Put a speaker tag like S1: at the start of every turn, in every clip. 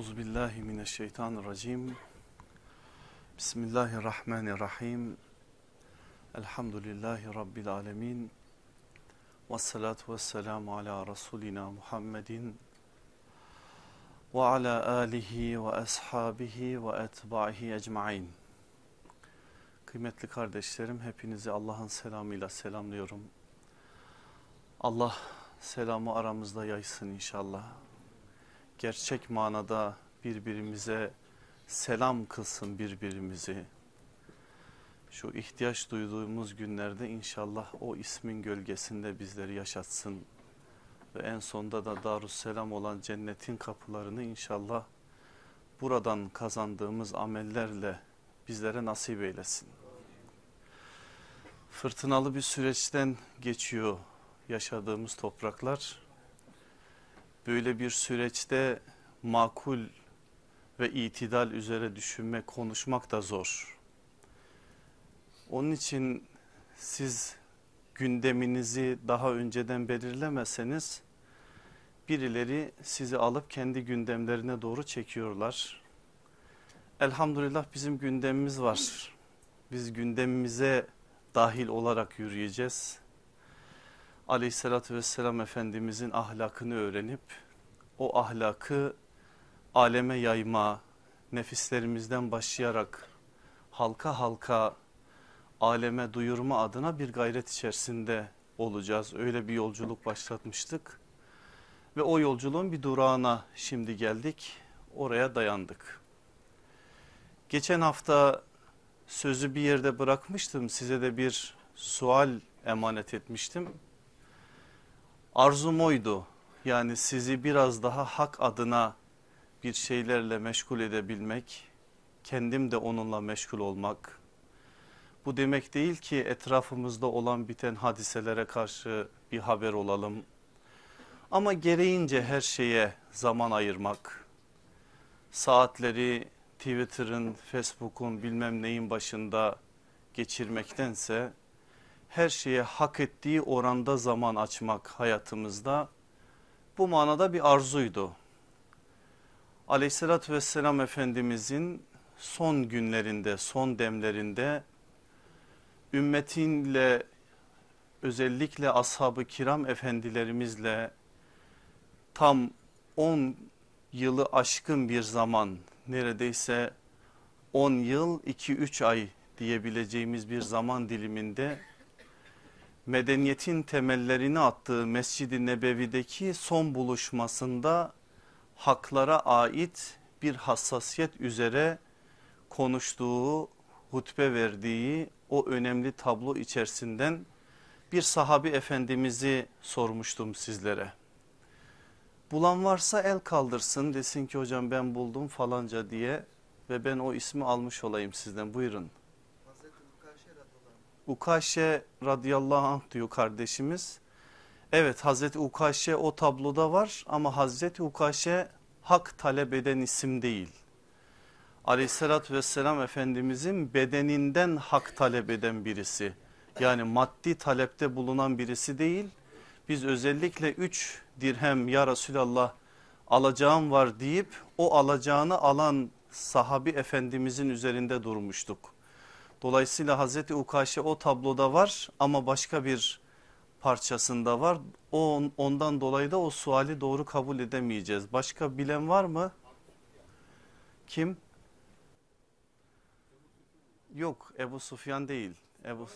S1: Euzu. Bismillahirrahmanirrahim. Elhamdülillahi rabbil alamin. Ves salatu vesselamu ala rasulina Muhammedin ve ala alihi ve ashabihi ve etbahi ecmaîn. Kıymetli kardeşlerim hepinizi Allah'ın selamıyla selamlıyorum. Allah selamı aramızda yaysın inşallah. Gerçek manada birbirimize selam kılsın birbirimizi. Şu ihtiyaç duyduğumuz günlerde inşallah o ismin gölgesinde bizleri yaşatsın. Ve en sonda da Darusselam olan cennetin kapılarını inşallah buradan kazandığımız amellerle bizlere nasip eylesin. Fırtınalı bir süreçten geçiyor yaşadığımız topraklar. Böyle bir süreçte makul ve itidal üzere düşünmek, konuşmak da zor. Onun için siz gündeminizi daha önceden belirlemeseniz birileri sizi alıp kendi gündemlerine doğru çekiyorlar. Elhamdülillah bizim gündemimiz var. Biz gündemimize dahil olarak yürüyeceğiz. Aleyhissalatü vesselam Efendimizin ahlakını öğrenip o ahlakı aleme yayma, nefislerimizden başlayarak halka halka aleme duyurma adına bir gayret içerisinde olacağız. Öyle bir yolculuk başlatmıştık ve o yolculuğun bir durağına şimdi geldik. Oraya dayandık. Geçen hafta sözü bir yerde bırakmıştım. Size de bir sual emanet etmiştim. Arzum oydu. Yani sizi biraz daha hak adına bir şeylerle meşgul edebilmek, kendim de onunla meşgul olmak. Bu demek değil ki etrafımızda olan biten hadiselere karşı bir haber olalım. Ama gereğince her şeye zaman ayırmak, saatleri Twitter'ın, Facebook'un bilmem neyin başında geçirmektense her şeye hak ettiği oranda zaman açmak hayatımızda bu manada bir arzuydu. Aleyhissalatü vesselam Efendimizin son günlerinde, son demlerinde ümmetinle özellikle ashab-ı kiram efendilerimizle tam 10 yılı aşkın bir zaman neredeyse 10 yıl 2-3 ay diyebileceğimiz bir zaman diliminde medeniyetin temellerini attığı Mescid-i Nebevi'deki son buluşmasında haklara ait bir hassasiyet üzere konuştuğu, hutbe verdiği o önemli tablo içerisinden bir sahabi efendimizi sormuştum sizlere. Bulan varsa el kaldırsın desin ki hocam ben buldum falanca diye ve ben o ismi almış olayım sizden buyurun. Ukaşe radıyallahu anh diyor kardeşimiz. Evet Hazreti Ukaşe o tabloda var ama Hazreti Ukaşe hak talep eden isim değil. Aleyhissalatü vesselam Efendimizin bedeninden hak talep eden birisi. Yani maddi talepte bulunan birisi değil. Biz özellikle üç dirhem ya Resulallah alacağım var deyip o alacağını alan sahabi efendimizin üzerinde durmuştuk. Dolayısıyla Hazreti Ukaşe o tabloda var ama başka bir parçasında var. O, ondan dolayı da o suali doğru kabul edemeyeceğiz. Başka bilen var mı? Kim? Yok Ebu Sufyan değil. Ebu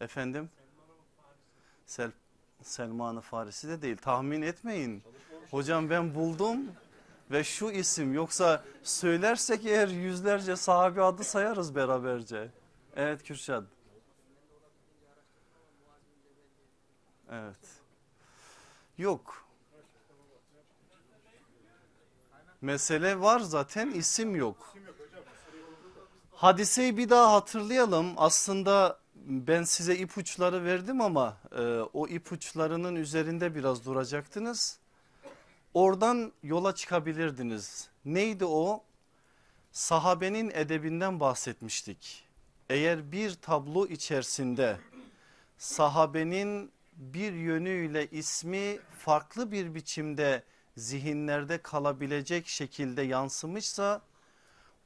S1: Efendim? Sel Selman-ı Farisi de değil. Tahmin etmeyin. Hocam ben buldum ve şu isim yoksa söylersek eğer yüzlerce sahabi adı sayarız beraberce. Evet Kürşad. Evet. Yok. Mesele var zaten isim yok. Hadiseyi bir daha hatırlayalım. Aslında ben size ipuçları verdim ama e, o ipuçlarının üzerinde biraz duracaktınız. Oradan yola çıkabilirdiniz. Neydi o? Sahabenin edebinden bahsetmiştik. Eğer bir tablo içerisinde sahabenin bir yönüyle ismi farklı bir biçimde zihinlerde kalabilecek şekilde yansımışsa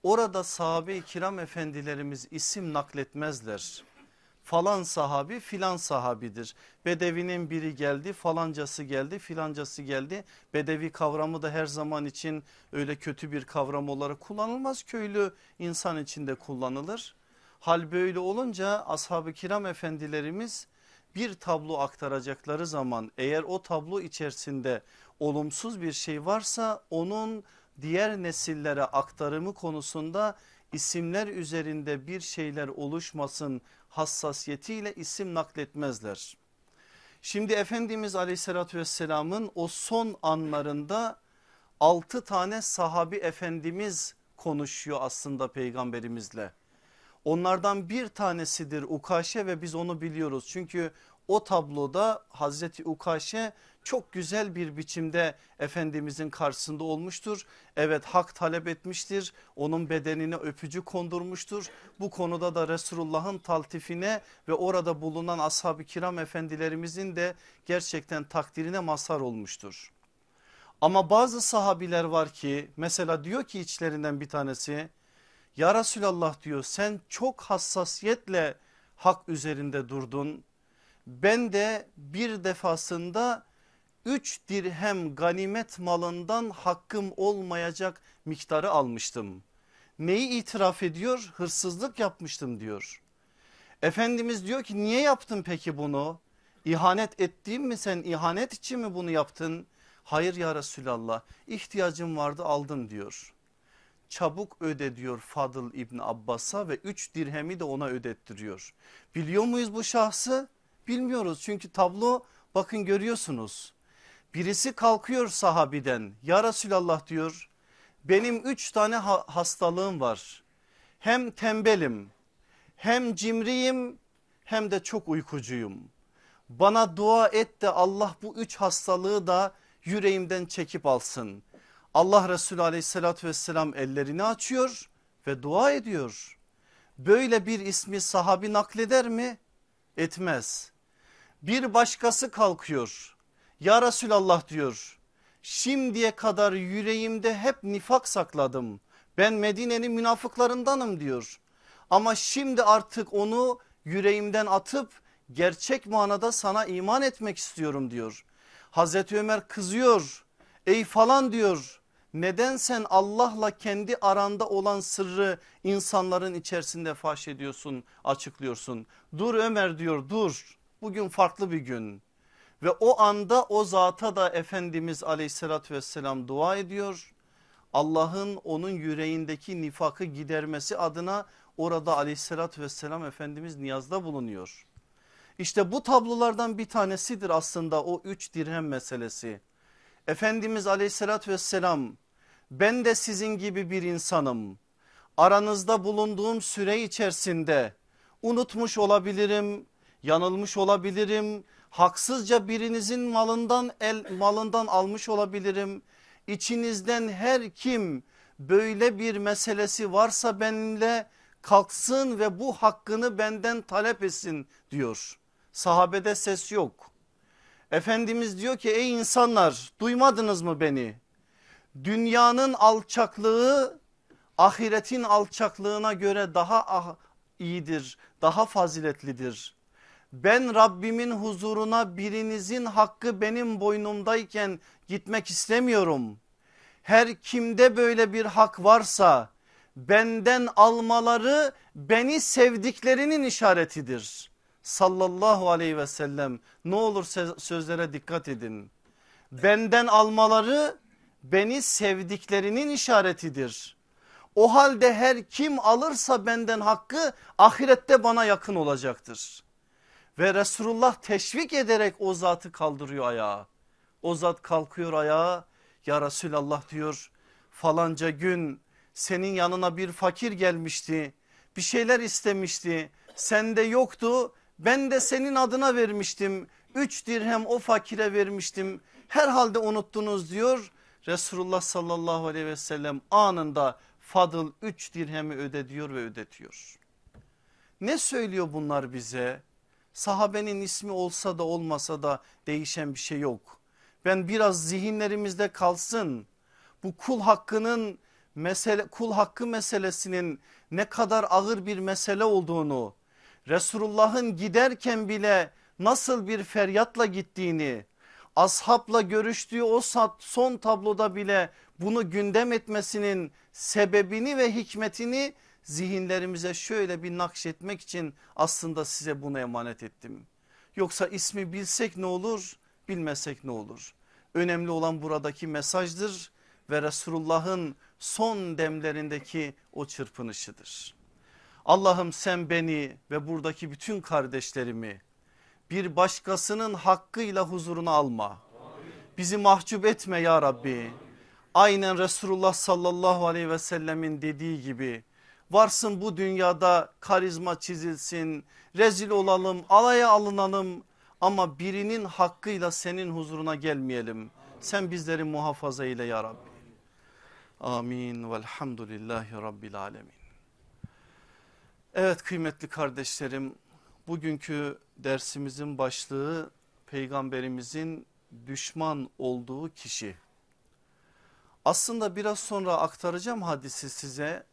S1: orada sahabe-i kiram efendilerimiz isim nakletmezler. Falan sahabi filan sahabidir. Bedevinin biri geldi falancası geldi filancası geldi. Bedevi kavramı da her zaman için öyle kötü bir kavram olarak kullanılmaz. Köylü insan içinde kullanılır. Hal böyle olunca ashab-ı kiram efendilerimiz bir tablo aktaracakları zaman eğer o tablo içerisinde olumsuz bir şey varsa onun diğer nesillere aktarımı konusunda isimler üzerinde bir şeyler oluşmasın hassasiyetiyle isim nakletmezler. Şimdi Efendimiz aleyhissalatü vesselamın o son anlarında altı tane sahabi efendimiz konuşuyor aslında peygamberimizle. Onlardan bir tanesidir Ukaşe ve biz onu biliyoruz. Çünkü o tabloda Hazreti Ukaşe çok güzel bir biçimde Efendimizin karşısında olmuştur. Evet hak talep etmiştir. Onun bedenine öpücü kondurmuştur. Bu konuda da Resulullah'ın taltifine ve orada bulunan ashab-ı kiram efendilerimizin de gerçekten takdirine mazhar olmuştur. Ama bazı sahabiler var ki mesela diyor ki içlerinden bir tanesi ya Resulallah diyor sen çok hassasiyetle hak üzerinde durdun. Ben de bir defasında 3 dirhem ganimet malından hakkım olmayacak miktarı almıştım. Neyi itiraf ediyor? Hırsızlık yapmıştım diyor. Efendimiz diyor ki niye yaptın peki bunu? İhanet ettiğim mi sen ihanet için mi bunu yaptın? Hayır ya Resulallah ihtiyacım vardı aldım diyor. Çabuk öde diyor Fadıl İbni Abbas'a ve 3 dirhemi de ona ödettiriyor. Biliyor muyuz bu şahsı? Bilmiyoruz çünkü tablo bakın görüyorsunuz. Birisi kalkıyor sahabiden ya Resulallah diyor benim üç tane hastalığım var. Hem tembelim hem cimriyim hem de çok uykucuyum. Bana dua et de Allah bu üç hastalığı da yüreğimden çekip alsın. Allah Resulü aleyhissalatü vesselam ellerini açıyor ve dua ediyor. Böyle bir ismi sahabi nakleder mi? Etmez. Bir başkası kalkıyor ya Resulallah diyor şimdiye kadar yüreğimde hep nifak sakladım. Ben Medine'nin münafıklarındanım diyor. Ama şimdi artık onu yüreğimden atıp gerçek manada sana iman etmek istiyorum diyor. Hazreti Ömer kızıyor ey falan diyor neden sen Allah'la kendi aranda olan sırrı insanların içerisinde faş ediyorsun açıklıyorsun. Dur Ömer diyor dur bugün farklı bir gün. Ve o anda o zata da Efendimiz aleyhissalatü vesselam dua ediyor. Allah'ın onun yüreğindeki nifakı gidermesi adına orada aleyhissalatü vesselam Efendimiz niyazda bulunuyor. İşte bu tablolardan bir tanesidir aslında o üç dirhem meselesi. Efendimiz aleyhissalatü vesselam ben de sizin gibi bir insanım. Aranızda bulunduğum süre içerisinde unutmuş olabilirim, yanılmış olabilirim, haksızca birinizin malından el malından almış olabilirim. İçinizden her kim böyle bir meselesi varsa benimle kalksın ve bu hakkını benden talep etsin diyor. Sahabede ses yok. Efendimiz diyor ki ey insanlar duymadınız mı beni? Dünyanın alçaklığı ahiretin alçaklığına göre daha ah, iyidir, daha faziletlidir ben Rabbimin huzuruna birinizin hakkı benim boynumdayken gitmek istemiyorum. Her kimde böyle bir hak varsa benden almaları beni sevdiklerinin işaretidir. Sallallahu aleyhi ve sellem ne olur sözlere dikkat edin. Benden almaları beni sevdiklerinin işaretidir. O halde her kim alırsa benden hakkı ahirette bana yakın olacaktır. Ve Resulullah teşvik ederek o zatı kaldırıyor ayağa. O zat kalkıyor ayağa ya Resulallah diyor falanca gün senin yanına bir fakir gelmişti bir şeyler istemişti sende yoktu ben de senin adına vermiştim üç dirhem o fakire vermiştim herhalde unuttunuz diyor Resulullah sallallahu aleyhi ve sellem anında Fadıl üç dirhemi ödediyor ve ödetiyor. Ne söylüyor bunlar bize? Sahabenin ismi olsa da olmasa da değişen bir şey yok. Ben biraz zihinlerimizde kalsın. Bu kul hakkının mesele, kul hakkı meselesinin ne kadar ağır bir mesele olduğunu, Resulullah'ın giderken bile nasıl bir feryatla gittiğini, ashabla görüştüğü o son tabloda bile bunu gündem etmesinin sebebini ve hikmetini zihinlerimize şöyle bir nakşetmek için aslında size bunu emanet ettim. Yoksa ismi bilsek ne olur bilmesek ne olur. Önemli olan buradaki mesajdır ve Resulullah'ın son demlerindeki o çırpınışıdır. Allah'ım sen beni ve buradaki bütün kardeşlerimi bir başkasının hakkıyla huzuruna alma. Bizi mahcup etme ya Rabbi. Aynen Resulullah sallallahu aleyhi ve sellemin dediği gibi varsın bu dünyada karizma çizilsin, rezil olalım, alaya alınalım ama birinin hakkıyla senin huzuruna gelmeyelim. Sen bizleri muhafaza eyle ya Rabbi. Amin velhamdülillahi rabbil alemin. Evet kıymetli kardeşlerim bugünkü dersimizin başlığı peygamberimizin düşman olduğu kişi. Aslında biraz sonra aktaracağım hadisi size.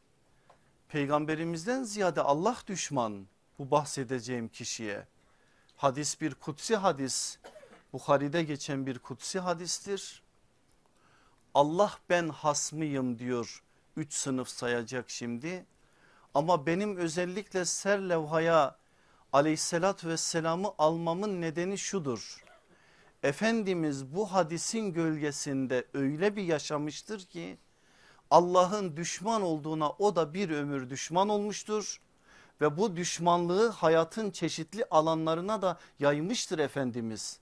S1: Peygamberimizden ziyade Allah düşman bu bahsedeceğim kişiye. Hadis bir kutsi hadis. Bukhari'de geçen bir kutsi hadistir. Allah ben hasmıyım diyor. Üç sınıf sayacak şimdi. Ama benim özellikle ser levhaya aleyhissalatü vesselamı almamın nedeni şudur. Efendimiz bu hadisin gölgesinde öyle bir yaşamıştır ki Allah'ın düşman olduğuna o da bir ömür düşman olmuştur. Ve bu düşmanlığı hayatın çeşitli alanlarına da yaymıştır Efendimiz.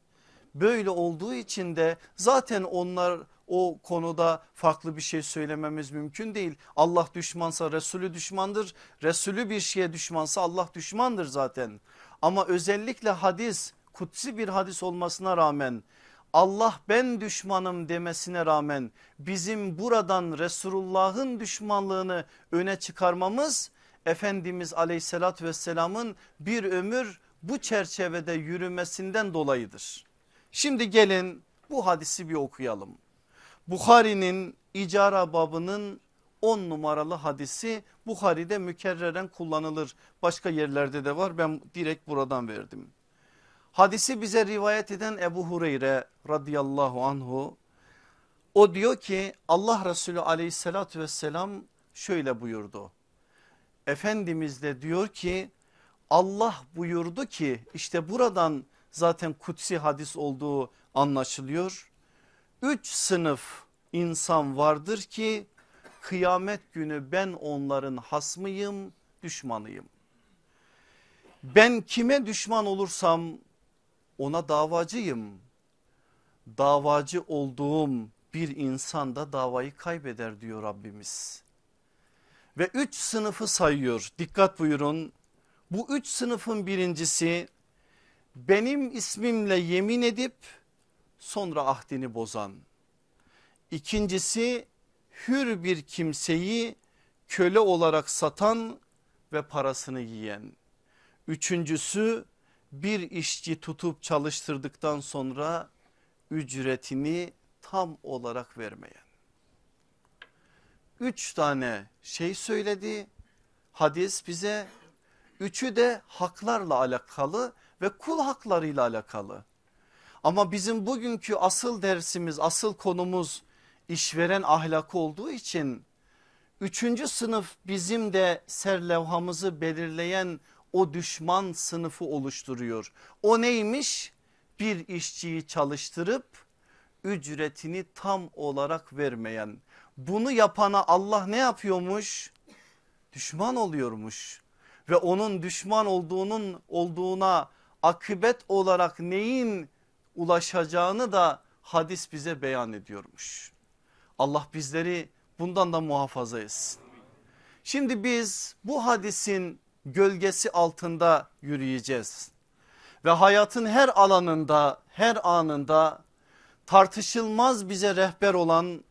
S1: Böyle olduğu için de zaten onlar o konuda farklı bir şey söylememiz mümkün değil. Allah düşmansa Resulü düşmandır. Resulü bir şeye düşmansa Allah düşmandır zaten. Ama özellikle hadis kutsi bir hadis olmasına rağmen Allah ben düşmanım demesine rağmen bizim buradan Resulullah'ın düşmanlığını öne çıkarmamız Efendimiz aleyhissalatü vesselamın bir ömür bu çerçevede yürümesinden dolayıdır. Şimdi gelin bu hadisi bir okuyalım. Bukhari'nin icara babının 10 numaralı hadisi Bukhari'de mükerreren kullanılır. Başka yerlerde de var ben direkt buradan verdim. Hadisi bize rivayet eden Ebu Hureyre radıyallahu anhu o diyor ki Allah Resulü aleyhissalatü vesselam şöyle buyurdu. Efendimiz de diyor ki Allah buyurdu ki işte buradan zaten kutsi hadis olduğu anlaşılıyor. Üç sınıf insan vardır ki kıyamet günü ben onların hasmıyım düşmanıyım. Ben kime düşman olursam ona davacıyım. Davacı olduğum bir insan da davayı kaybeder diyor Rabbimiz. Ve üç sınıfı sayıyor dikkat buyurun. Bu üç sınıfın birincisi benim ismimle yemin edip sonra ahdini bozan. İkincisi hür bir kimseyi köle olarak satan ve parasını yiyen. Üçüncüsü bir işçi tutup çalıştırdıktan sonra ücretini tam olarak vermeyen. Üç tane şey söyledi hadis bize. Üçü de haklarla alakalı ve kul haklarıyla alakalı. Ama bizim bugünkü asıl dersimiz asıl konumuz işveren ahlakı olduğu için üçüncü sınıf bizim de serlevhamızı belirleyen o düşman sınıfı oluşturuyor. O neymiş? Bir işçiyi çalıştırıp ücretini tam olarak vermeyen. Bunu yapana Allah ne yapıyormuş? Düşman oluyormuş ve onun düşman olduğunun olduğuna akıbet olarak neyin ulaşacağını da hadis bize beyan ediyormuş. Allah bizleri bundan da muhafaza etsin. Şimdi biz bu hadisin gölgesi altında yürüyeceğiz. Ve hayatın her alanında her anında tartışılmaz bize rehber olan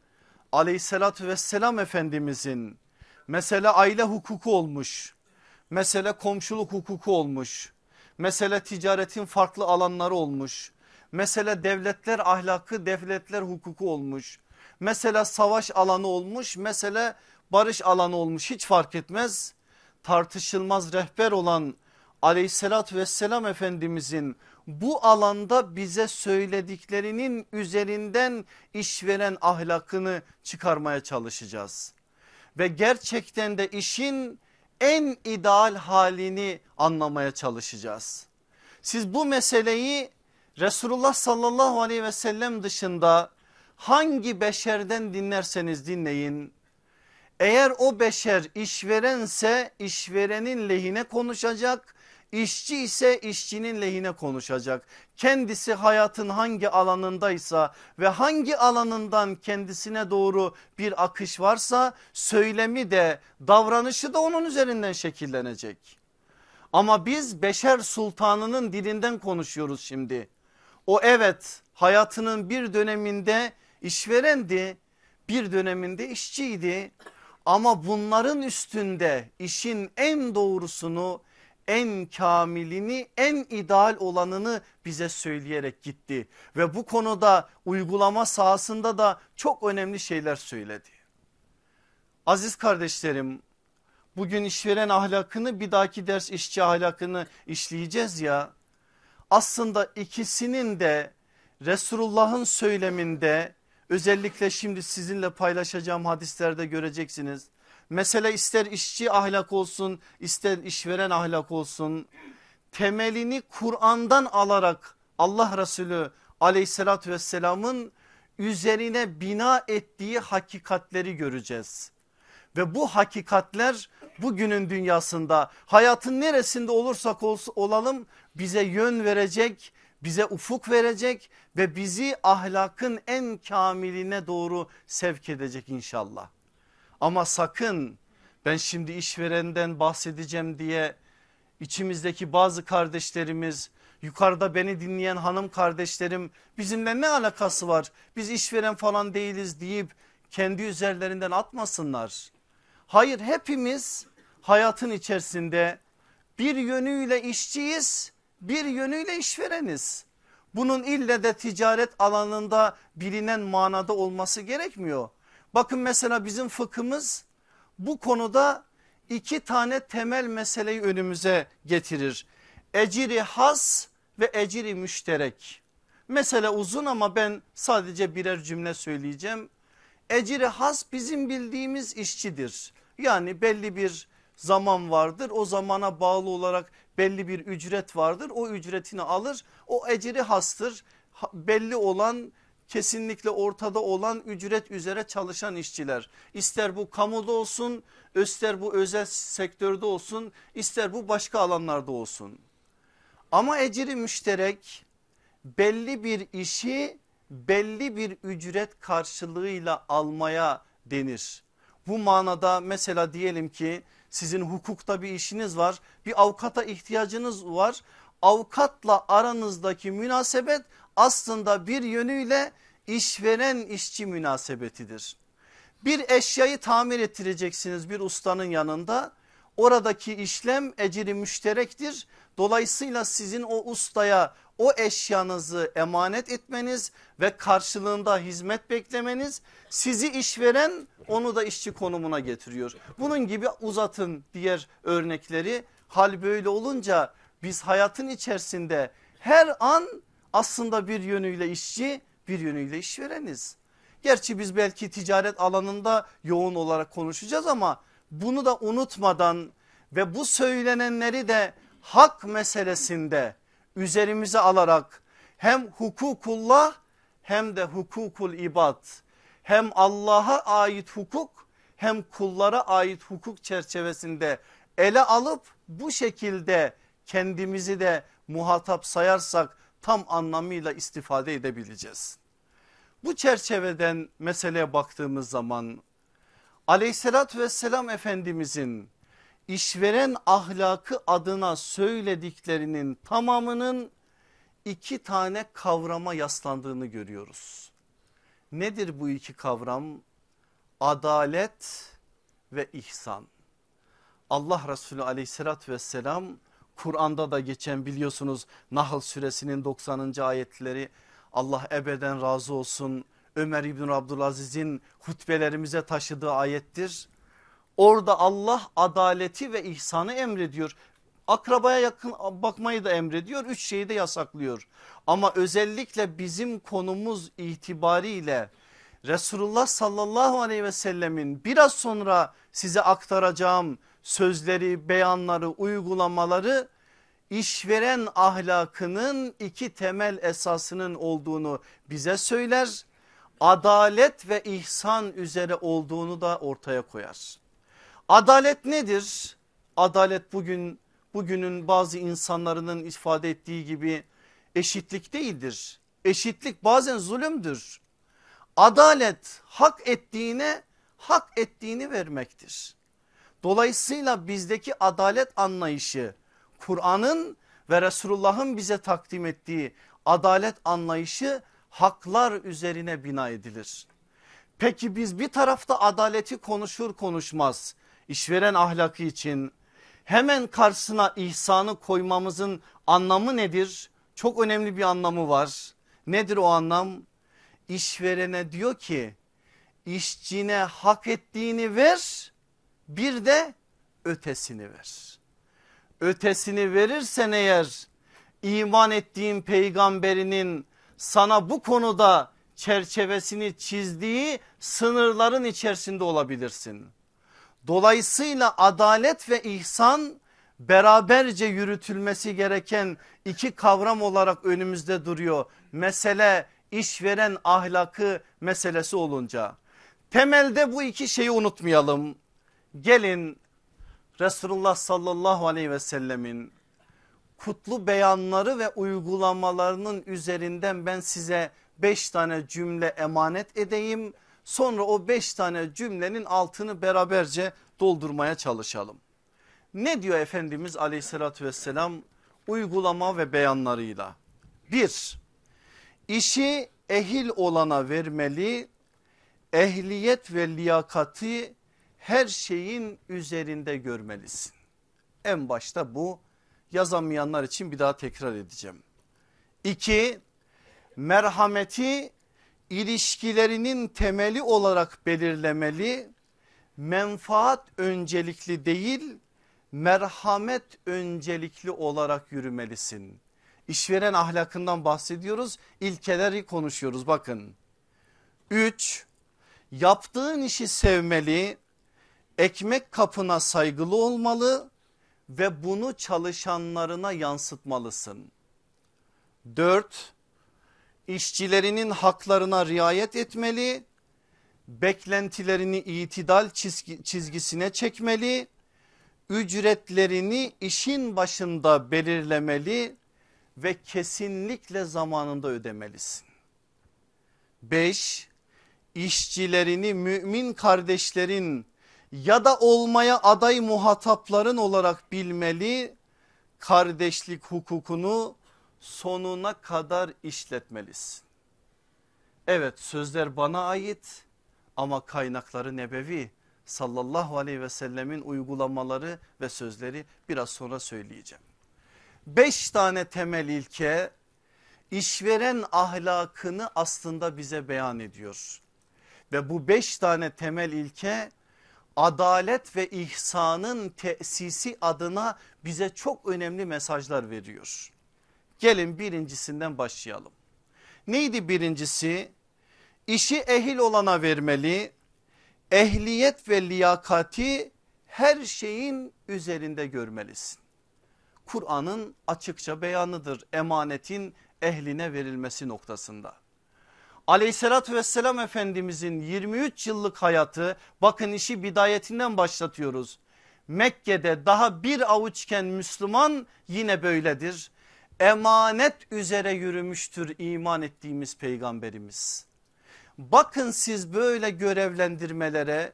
S1: aleyhissalatü vesselam efendimizin mesele aile hukuku olmuş, mesele komşuluk hukuku olmuş, mesele ticaretin farklı alanları olmuş, Mesela devletler ahlakı devletler hukuku olmuş. Mesela savaş alanı olmuş mesela barış alanı olmuş hiç fark etmez. Tartışılmaz rehber olan aleyhissalatü vesselam efendimizin bu alanda bize söylediklerinin üzerinden işveren ahlakını çıkarmaya çalışacağız. Ve gerçekten de işin en ideal halini anlamaya çalışacağız. Siz bu meseleyi Resulullah sallallahu aleyhi ve sellem dışında hangi beşerden dinlerseniz dinleyin. Eğer o beşer işverense işverenin lehine konuşacak İşçi ise işçinin lehine konuşacak. Kendisi hayatın hangi alanındaysa ve hangi alanından kendisine doğru bir akış varsa söylemi de davranışı da onun üzerinden şekillenecek. Ama biz beşer sultanının dilinden konuşuyoruz şimdi. O evet hayatının bir döneminde işverendi bir döneminde işçiydi ama bunların üstünde işin en doğrusunu en kamilini en ideal olanını bize söyleyerek gitti. Ve bu konuda uygulama sahasında da çok önemli şeyler söyledi. Aziz kardeşlerim bugün işveren ahlakını bir dahaki ders işçi ahlakını işleyeceğiz ya. Aslında ikisinin de Resulullah'ın söyleminde özellikle şimdi sizinle paylaşacağım hadislerde göreceksiniz Mesele ister işçi ahlak olsun ister işveren ahlak olsun temelini Kur'an'dan alarak Allah Resulü aleyhissalatü vesselamın üzerine bina ettiği hakikatleri göreceğiz. Ve bu hakikatler bugünün dünyasında hayatın neresinde olursak olalım bize yön verecek, bize ufuk verecek ve bizi ahlakın en kamiline doğru sevk edecek inşallah. Ama sakın ben şimdi işverenden bahsedeceğim diye içimizdeki bazı kardeşlerimiz yukarıda beni dinleyen hanım kardeşlerim bizimle ne alakası var biz işveren falan değiliz deyip kendi üzerlerinden atmasınlar. Hayır hepimiz hayatın içerisinde bir yönüyle işçiyiz bir yönüyle işvereniz. Bunun ille de ticaret alanında bilinen manada olması gerekmiyor. Bakın mesela bizim fıkhımız bu konuda iki tane temel meseleyi önümüze getirir. Eciri has ve eciri müşterek. Mesele uzun ama ben sadece birer cümle söyleyeceğim. Eciri has bizim bildiğimiz işçidir. Yani belli bir zaman vardır o zamana bağlı olarak belli bir ücret vardır o ücretini alır o eciri hastır belli olan kesinlikle ortada olan ücret üzere çalışan işçiler. İster bu kamuda olsun ister bu özel sektörde olsun ister bu başka alanlarda olsun. Ama eciri müşterek belli bir işi belli bir ücret karşılığıyla almaya denir. Bu manada mesela diyelim ki sizin hukukta bir işiniz var bir avukata ihtiyacınız var. Avukatla aranızdaki münasebet aslında bir yönüyle işveren işçi münasebetidir. Bir eşyayı tamir ettireceksiniz bir ustanın yanında. Oradaki işlem eciri müşterektir. Dolayısıyla sizin o ustaya o eşyanızı emanet etmeniz ve karşılığında hizmet beklemeniz sizi işveren onu da işçi konumuna getiriyor. Bunun gibi uzatın diğer örnekleri. Hal böyle olunca biz hayatın içerisinde her an aslında bir yönüyle işçi bir yönüyle işvereniz. Gerçi biz belki ticaret alanında yoğun olarak konuşacağız ama bunu da unutmadan ve bu söylenenleri de hak meselesinde üzerimize alarak hem hukukullah hem de hukukul ibad hem Allah'a ait hukuk hem kullara ait hukuk çerçevesinde ele alıp bu şekilde kendimizi de muhatap sayarsak tam anlamıyla istifade edebileceğiz. Bu çerçeveden meseleye baktığımız zaman aleyhissalatü vesselam efendimizin işveren ahlakı adına söylediklerinin tamamının iki tane kavrama yaslandığını görüyoruz. Nedir bu iki kavram? Adalet ve ihsan. Allah Resulü aleyhissalatü vesselam Kur'an'da da geçen biliyorsunuz Nahl suresinin 90. ayetleri Allah ebeden razı olsun Ömer İbn Abdülaziz'in hutbelerimize taşıdığı ayettir. Orada Allah adaleti ve ihsanı emrediyor. Akrabaya yakın bakmayı da emrediyor. Üç şeyi de yasaklıyor. Ama özellikle bizim konumuz itibariyle Resulullah sallallahu aleyhi ve sellemin biraz sonra size aktaracağım sözleri, beyanları, uygulamaları işveren ahlakının iki temel esasının olduğunu bize söyler. Adalet ve ihsan üzere olduğunu da ortaya koyar. Adalet nedir? Adalet bugün bugünün bazı insanların ifade ettiği gibi eşitlik değildir. Eşitlik bazen zulümdür. Adalet hak ettiğine hak ettiğini vermektir. Dolayısıyla bizdeki adalet anlayışı Kur'an'ın ve Resulullah'ın bize takdim ettiği adalet anlayışı haklar üzerine bina edilir. Peki biz bir tarafta adaleti konuşur konuşmaz işveren ahlakı için hemen karşısına ihsanı koymamızın anlamı nedir? Çok önemli bir anlamı var. Nedir o anlam? İşverene diyor ki işçine hak ettiğini ver bir de ötesini ver. Ötesini verirsen eğer iman ettiğin peygamberinin sana bu konuda çerçevesini çizdiği sınırların içerisinde olabilirsin. Dolayısıyla adalet ve ihsan beraberce yürütülmesi gereken iki kavram olarak önümüzde duruyor. Mesele işveren ahlakı meselesi olunca. Temelde bu iki şeyi unutmayalım. Gelin Resulullah sallallahu aleyhi ve sellemin kutlu beyanları ve uygulamalarının üzerinden ben size beş tane cümle emanet edeyim. Sonra o beş tane cümlenin altını beraberce doldurmaya çalışalım. Ne diyor Efendimiz aleyhissalatü vesselam uygulama ve beyanlarıyla? Bir, işi ehil olana vermeli, ehliyet ve liyakati her şeyin üzerinde görmelisin. En başta bu yazamayanlar için bir daha tekrar edeceğim. İki, merhameti ilişkilerinin temeli olarak belirlemeli, menfaat öncelikli değil merhamet öncelikli olarak yürümelisin. İşveren ahlakından bahsediyoruz ilkeleri konuşuyoruz bakın. Üç, yaptığın işi sevmeli, ekmek kapına saygılı olmalı ve bunu çalışanlarına yansıtmalısın. Dört, işçilerinin haklarına riayet etmeli, beklentilerini itidal çizgi, çizgisine çekmeli, ücretlerini işin başında belirlemeli ve kesinlikle zamanında ödemelisin. Beş, işçilerini mümin kardeşlerin ya da olmaya aday muhatapların olarak bilmeli, kardeşlik hukukunu sonuna kadar işletmelisin. Evet sözler bana ait ama kaynakları nebevi sallallahu aleyhi ve sellemin uygulamaları ve sözleri biraz sonra söyleyeceğim. Beş tane temel ilke işveren ahlakını aslında bize beyan ediyor. Ve bu beş tane temel ilke adalet ve ihsanın tesisi adına bize çok önemli mesajlar veriyor. Gelin birincisinden başlayalım. Neydi birincisi? İşi ehil olana vermeli, ehliyet ve liyakati her şeyin üzerinde görmelisin. Kur'an'ın açıkça beyanıdır emanetin ehline verilmesi noktasında. Aleyhissalatü vesselam Efendimizin 23 yıllık hayatı bakın işi bidayetinden başlatıyoruz. Mekke'de daha bir avuçken Müslüman yine böyledir. Emanet üzere yürümüştür iman ettiğimiz peygamberimiz. Bakın siz böyle görevlendirmelere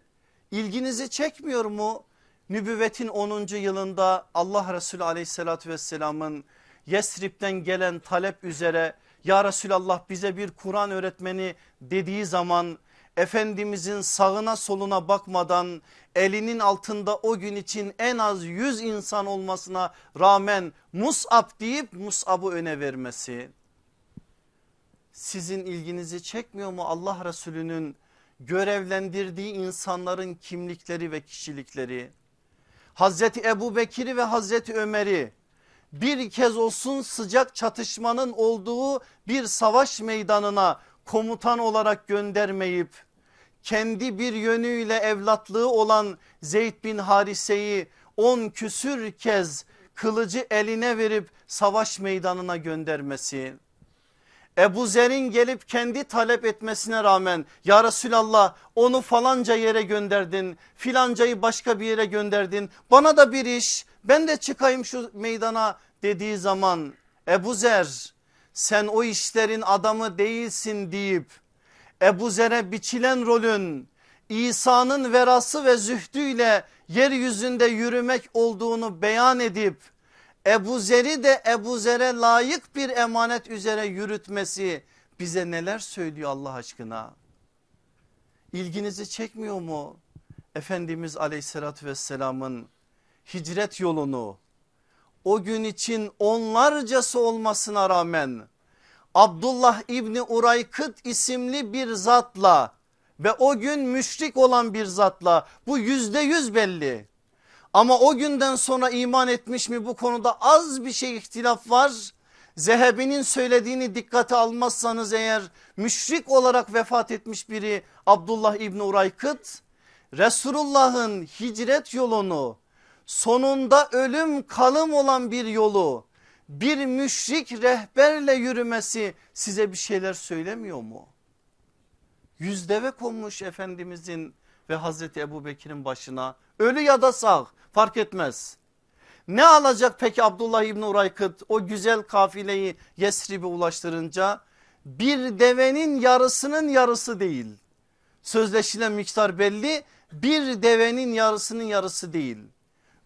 S1: ilginizi çekmiyor mu? Nübüvvetin 10. yılında Allah Resulü aleyhissalatü vesselamın Yesrib'den gelen talep üzere ya Resulallah bize bir Kur'an öğretmeni dediği zaman Efendimizin sağına soluna bakmadan elinin altında o gün için en az 100 insan olmasına rağmen Mus'ab deyip Mus'ab'ı öne vermesi sizin ilginizi çekmiyor mu Allah Resulü'nün görevlendirdiği insanların kimlikleri ve kişilikleri? Hazreti Ebu Bekir'i ve Hazreti Ömer'i bir kez olsun sıcak çatışmanın olduğu bir savaş meydanına komutan olarak göndermeyip kendi bir yönüyle evlatlığı olan Zeyd bin Harise'yi on küsür kez kılıcı eline verip savaş meydanına göndermesi. Ebu Zer'in gelip kendi talep etmesine rağmen ya Resulallah onu falanca yere gönderdin filancayı başka bir yere gönderdin bana da bir iş ben de çıkayım şu meydana dediği zaman Ebu Zer sen o işlerin adamı değilsin deyip Ebu Zer'e biçilen rolün İsa'nın verası ve zühdüyle yeryüzünde yürümek olduğunu beyan edip Ebu Zer'i de Ebu Zer'e layık bir emanet üzere yürütmesi bize neler söylüyor Allah aşkına? İlginizi çekmiyor mu? Efendimiz aleyhissalatü vesselamın hicret yolunu o gün için onlarcası olmasına rağmen Abdullah İbni Uraykıt isimli bir zatla ve o gün müşrik olan bir zatla bu yüzde yüz belli. Ama o günden sonra iman etmiş mi bu konuda az bir şey ihtilaf var. Zehebi'nin söylediğini dikkate almazsanız eğer müşrik olarak vefat etmiş biri Abdullah İbni Uraykıt Resulullah'ın hicret yolunu sonunda ölüm kalım olan bir yolu bir müşrik rehberle yürümesi size bir şeyler söylemiyor mu? Yüzdeve konmuş Efendimizin ve Hazreti Ebu Bekir'in başına ölü ya da sağ fark etmez. Ne alacak peki Abdullah İbni Uraykıt o güzel kafileyi Yesrib'e ulaştırınca bir devenin yarısının yarısı değil. Sözleşilen miktar belli bir devenin yarısının yarısı değil.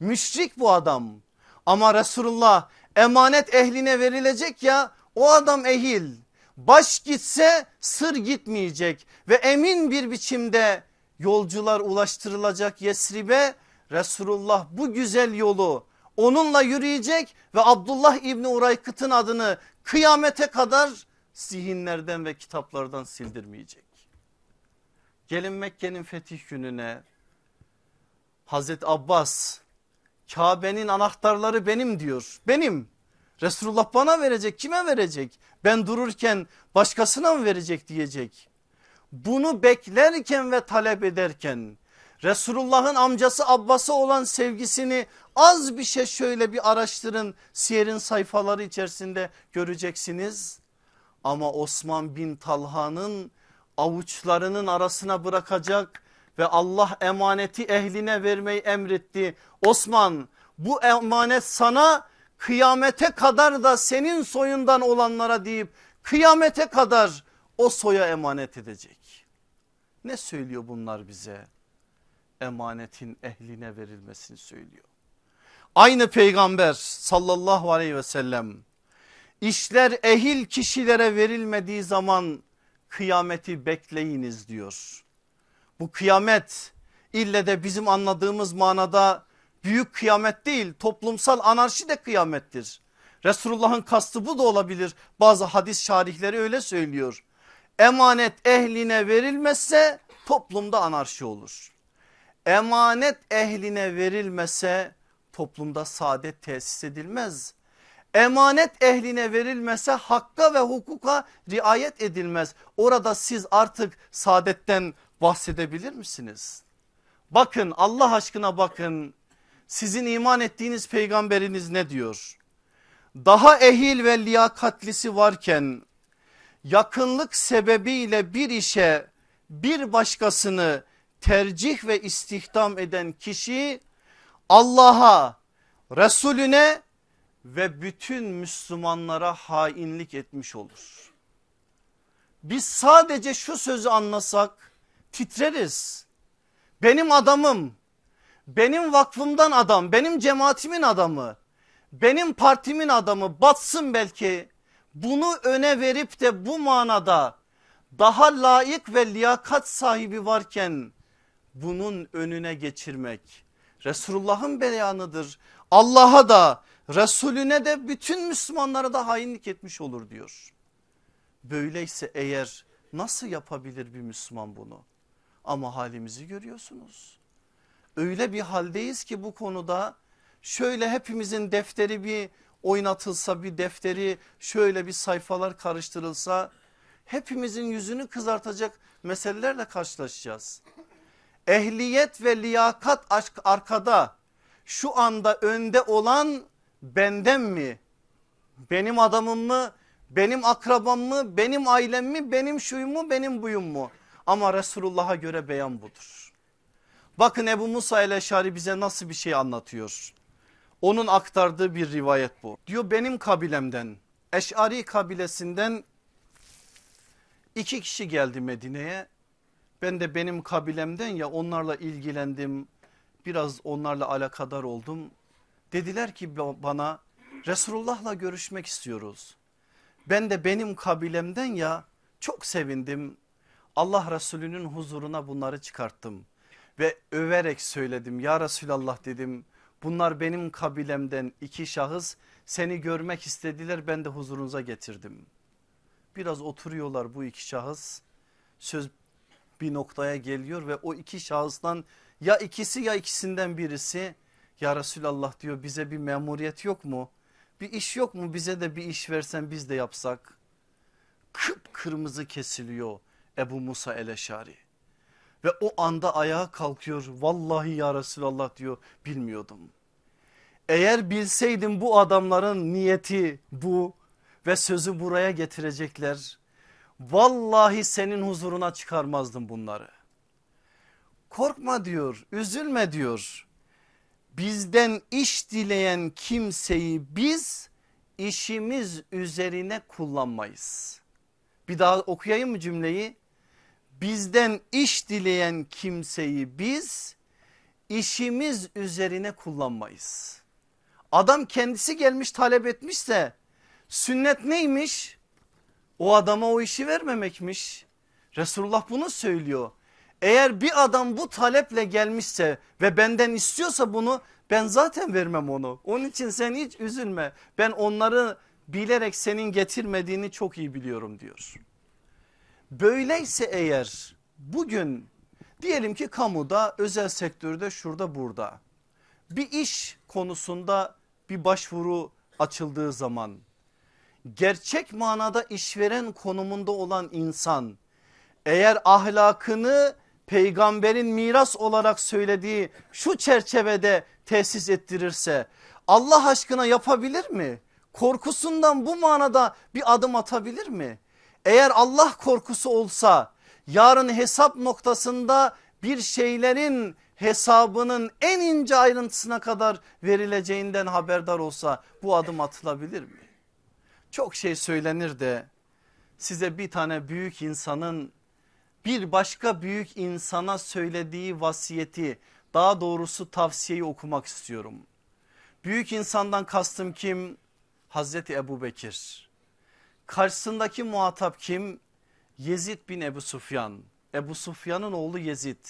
S1: Müşrik bu adam ama Resulullah emanet ehline verilecek ya o adam ehil. Baş gitse sır gitmeyecek ve emin bir biçimde yolcular ulaştırılacak Yesrib'e Resulullah bu güzel yolu onunla yürüyecek ve Abdullah İbni Uraykıt'ın adını kıyamete kadar zihinlerden ve kitaplardan sildirmeyecek. Gelin Mekke'nin fetih gününe Hazreti Abbas Kabe'nin anahtarları benim diyor. Benim. Resulullah bana verecek kime verecek? Ben dururken başkasına mı verecek diyecek. Bunu beklerken ve talep ederken Resulullah'ın amcası Abbas'a olan sevgisini az bir şey şöyle bir araştırın. Siyer'in sayfaları içerisinde göreceksiniz. Ama Osman bin Talha'nın avuçlarının arasına bırakacak ve Allah emaneti ehline vermeyi emretti. Osman bu emanet sana kıyamete kadar da senin soyundan olanlara deyip kıyamete kadar o soya emanet edecek. Ne söylüyor bunlar bize? Emanetin ehline verilmesini söylüyor. Aynı peygamber sallallahu aleyhi ve sellem işler ehil kişilere verilmediği zaman kıyameti bekleyiniz diyor. Bu kıyamet ille de bizim anladığımız manada büyük kıyamet değil toplumsal anarşi de kıyamettir. Resulullah'ın kastı bu da olabilir bazı hadis şarihleri öyle söylüyor. Emanet ehline verilmezse toplumda anarşi olur. Emanet ehline verilmese toplumda saadet tesis edilmez. Emanet ehline verilmese hakka ve hukuka riayet edilmez. Orada siz artık saadetten bahsedebilir misiniz? Bakın Allah aşkına bakın sizin iman ettiğiniz peygamberiniz ne diyor? Daha ehil ve liyakatlisi varken yakınlık sebebiyle bir işe bir başkasını tercih ve istihdam eden kişi Allah'a, Resulüne ve bütün Müslümanlara hainlik etmiş olur. Biz sadece şu sözü anlasak titreriz. Benim adamım, benim vakfımdan adam, benim cemaatimin adamı, benim partimin adamı batsın belki. Bunu öne verip de bu manada daha layık ve liyakat sahibi varken bunun önüne geçirmek Resulullah'ın beyanıdır. Allah'a da Resulüne de bütün Müslümanlara da hainlik etmiş olur diyor. Böyleyse eğer nasıl yapabilir bir Müslüman bunu? Ama halimizi görüyorsunuz. Öyle bir haldeyiz ki bu konuda şöyle hepimizin defteri bir oynatılsa bir defteri şöyle bir sayfalar karıştırılsa hepimizin yüzünü kızartacak meselelerle karşılaşacağız. Ehliyet ve liyakat aşk arkada şu anda önde olan benden mi? Benim adamım mı? Benim akrabam mı? Benim ailem mi? Benim şuyum mu? Benim buyum mu? Ama Resulullah'a göre beyan budur. Bakın Ebu Musa el-Eşari bize nasıl bir şey anlatıyor. Onun aktardığı bir rivayet bu. Diyor benim kabilemden Eş'ari kabilesinden iki kişi geldi Medine'ye. Ben de benim kabilemden ya onlarla ilgilendim. Biraz onlarla alakadar oldum. Dediler ki bana Resulullah'la görüşmek istiyoruz. Ben de benim kabilemden ya çok sevindim. Allah Resulü'nün huzuruna bunları çıkarttım. Ve överek söyledim ya Resulallah dedim. Bunlar benim kabilemden iki şahıs seni görmek istediler ben de huzurunuza getirdim. Biraz oturuyorlar bu iki şahıs söz bir noktaya geliyor ve o iki şahıstan ya ikisi ya ikisinden birisi ya Resulallah diyor bize bir memuriyet yok mu? Bir iş yok mu bize de bir iş versen biz de yapsak? Kıpkırmızı kesiliyor Ebu Musa el-Eşari. Ve o anda ayağa kalkıyor vallahi ya Resulallah diyor bilmiyordum. Eğer bilseydim bu adamların niyeti bu ve sözü buraya getirecekler. Vallahi senin huzuruna çıkarmazdım bunları. Korkma diyor üzülme diyor. Bizden iş dileyen kimseyi biz işimiz üzerine kullanmayız. Bir daha okuyayım mı cümleyi? Bizden iş dileyen kimseyi biz işimiz üzerine kullanmayız. Adam kendisi gelmiş talep etmişse sünnet neymiş? O adama o işi vermemekmiş. Resulullah bunu söylüyor. Eğer bir adam bu taleple gelmişse ve benden istiyorsa bunu ben zaten vermem onu. Onun için sen hiç üzülme. Ben onları bilerek senin getirmediğini çok iyi biliyorum diyor. Böyleyse eğer bugün diyelim ki kamuda özel sektörde şurada burada bir iş konusunda bir başvuru açıldığı zaman gerçek manada işveren konumunda olan insan eğer ahlakını peygamberin miras olarak söylediği şu çerçevede tesis ettirirse Allah aşkına yapabilir mi? Korkusundan bu manada bir adım atabilir mi? Eğer Allah korkusu olsa yarın hesap noktasında bir şeylerin hesabının en ince ayrıntısına kadar verileceğinden haberdar olsa bu adım atılabilir mi? Çok şey söylenir de size bir tane büyük insanın bir başka büyük insana söylediği vasiyeti daha doğrusu tavsiyeyi okumak istiyorum. Büyük insandan kastım kim? Hazreti Ebu Bekir. Karşısındaki muhatap kim? Yezid bin Ebu Sufyan. Ebu Sufyan'ın oğlu Yezid.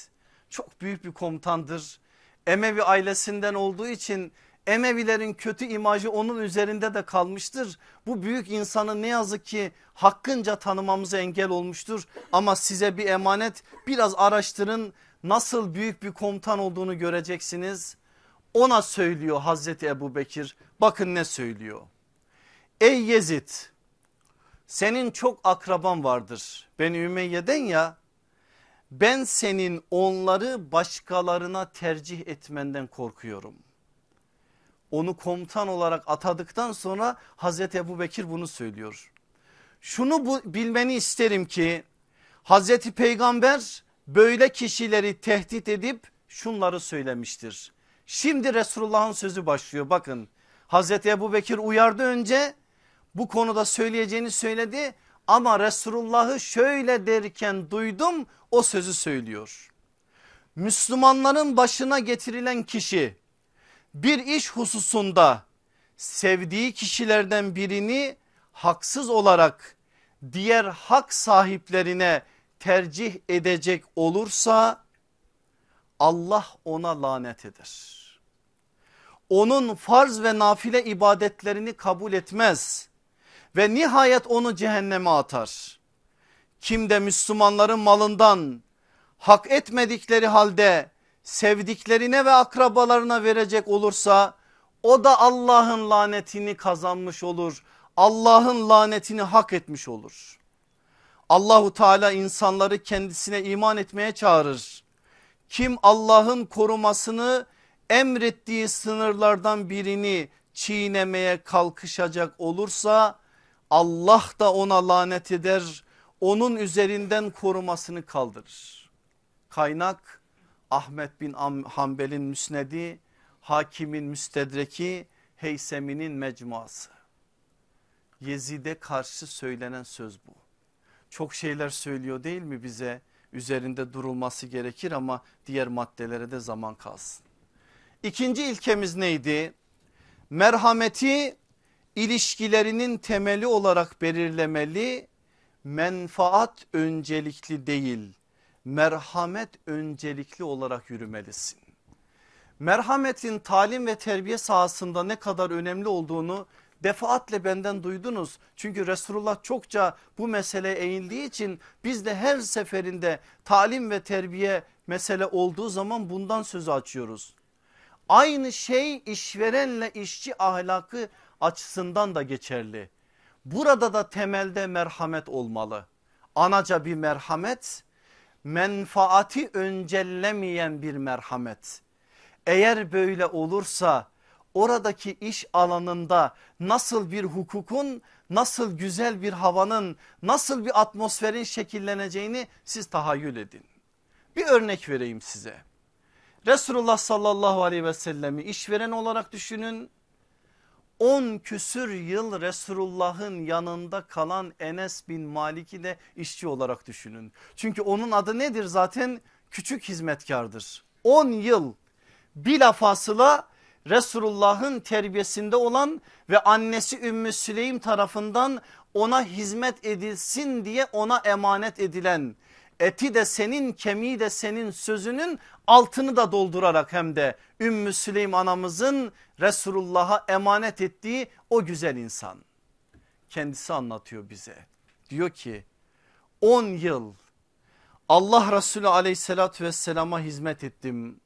S1: Çok büyük bir komutandır. Emevi ailesinden olduğu için Emevilerin kötü imajı onun üzerinde de kalmıştır. Bu büyük insanı ne yazık ki hakkınca tanımamıza engel olmuştur. Ama size bir emanet biraz araştırın nasıl büyük bir komutan olduğunu göreceksiniz. Ona söylüyor Hazreti Ebu Bekir bakın ne söylüyor. Ey Yezid senin çok akraban vardır. Ben Ümeyye'den ya ben senin onları başkalarına tercih etmenden korkuyorum. Onu komutan olarak atadıktan sonra Hazreti Ebu Bekir bunu söylüyor. Şunu bu, bilmeni isterim ki Hazreti Peygamber böyle kişileri tehdit edip şunları söylemiştir. Şimdi Resulullah'ın sözü başlıyor bakın. Hazreti Ebu Bekir uyardı önce bu konuda söyleyeceğini söyledi ama Resulullah'ı şöyle derken duydum o sözü söylüyor. Müslümanların başına getirilen kişi bir iş hususunda sevdiği kişilerden birini haksız olarak diğer hak sahiplerine tercih edecek olursa Allah ona lanet eder. Onun farz ve nafile ibadetlerini kabul etmez ve nihayet onu cehenneme atar. Kim de Müslümanların malından hak etmedikleri halde sevdiklerine ve akrabalarına verecek olursa o da Allah'ın lanetini kazanmış olur. Allah'ın lanetini hak etmiş olur. Allahu Teala insanları kendisine iman etmeye çağırır. Kim Allah'ın korumasını emrettiği sınırlardan birini çiğnemeye kalkışacak olursa Allah da ona lanet eder. Onun üzerinden korumasını kaldırır. Kaynak Ahmet bin Hanbel'in müsnedi, Hakim'in müstedreki, Heysemi'nin mecmuası. Yezid'e karşı söylenen söz bu. Çok şeyler söylüyor değil mi bize? Üzerinde durulması gerekir ama diğer maddelere de zaman kalsın. İkinci ilkemiz neydi? Merhameti ilişkilerinin temeli olarak belirlemeli. Menfaat öncelikli değil merhamet öncelikli olarak yürümelisin. Merhametin talim ve terbiye sahasında ne kadar önemli olduğunu defaatle benden duydunuz. Çünkü Resulullah çokça bu mesele eğildiği için biz de her seferinde talim ve terbiye mesele olduğu zaman bundan sözü açıyoruz. Aynı şey işverenle işçi ahlakı açısından da geçerli. Burada da temelde merhamet olmalı. Anaca bir merhamet menfaati öncellemeyen bir merhamet. Eğer böyle olursa oradaki iş alanında nasıl bir hukukun nasıl güzel bir havanın nasıl bir atmosferin şekilleneceğini siz tahayyül edin. Bir örnek vereyim size. Resulullah sallallahu aleyhi ve sellemi işveren olarak düşünün 10 küsür yıl Resulullah'ın yanında kalan Enes bin Malik'i de işçi olarak düşünün. Çünkü onun adı nedir zaten? Küçük hizmetkardır. 10 yıl bilafasıla Resulullah'ın terbiyesinde olan ve annesi Ümmü Süleym tarafından ona hizmet edilsin diye ona emanet edilen eti de senin kemiği de senin sözünün altını da doldurarak hem de Ümmü Süleym anamızın Resulullah'a emanet ettiği o güzel insan. Kendisi anlatıyor bize. Diyor ki 10 yıl Allah Resulü aleyhissalatü vesselama hizmet ettim.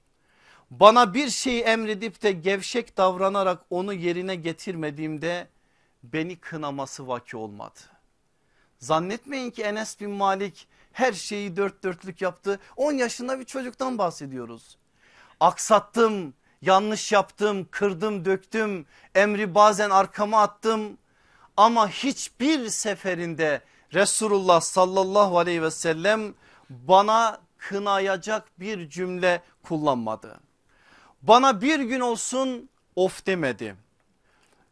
S1: Bana bir şey emredip de gevşek davranarak onu yerine getirmediğimde beni kınaması vaki olmadı. Zannetmeyin ki Enes bin Malik her şeyi dört dörtlük yaptı. 10 yaşında bir çocuktan bahsediyoruz. Aksattım, yanlış yaptım, kırdım, döktüm, emri bazen arkama attım. Ama hiçbir seferinde Resulullah sallallahu aleyhi ve sellem bana kınayacak bir cümle kullanmadı. Bana bir gün olsun of demedi.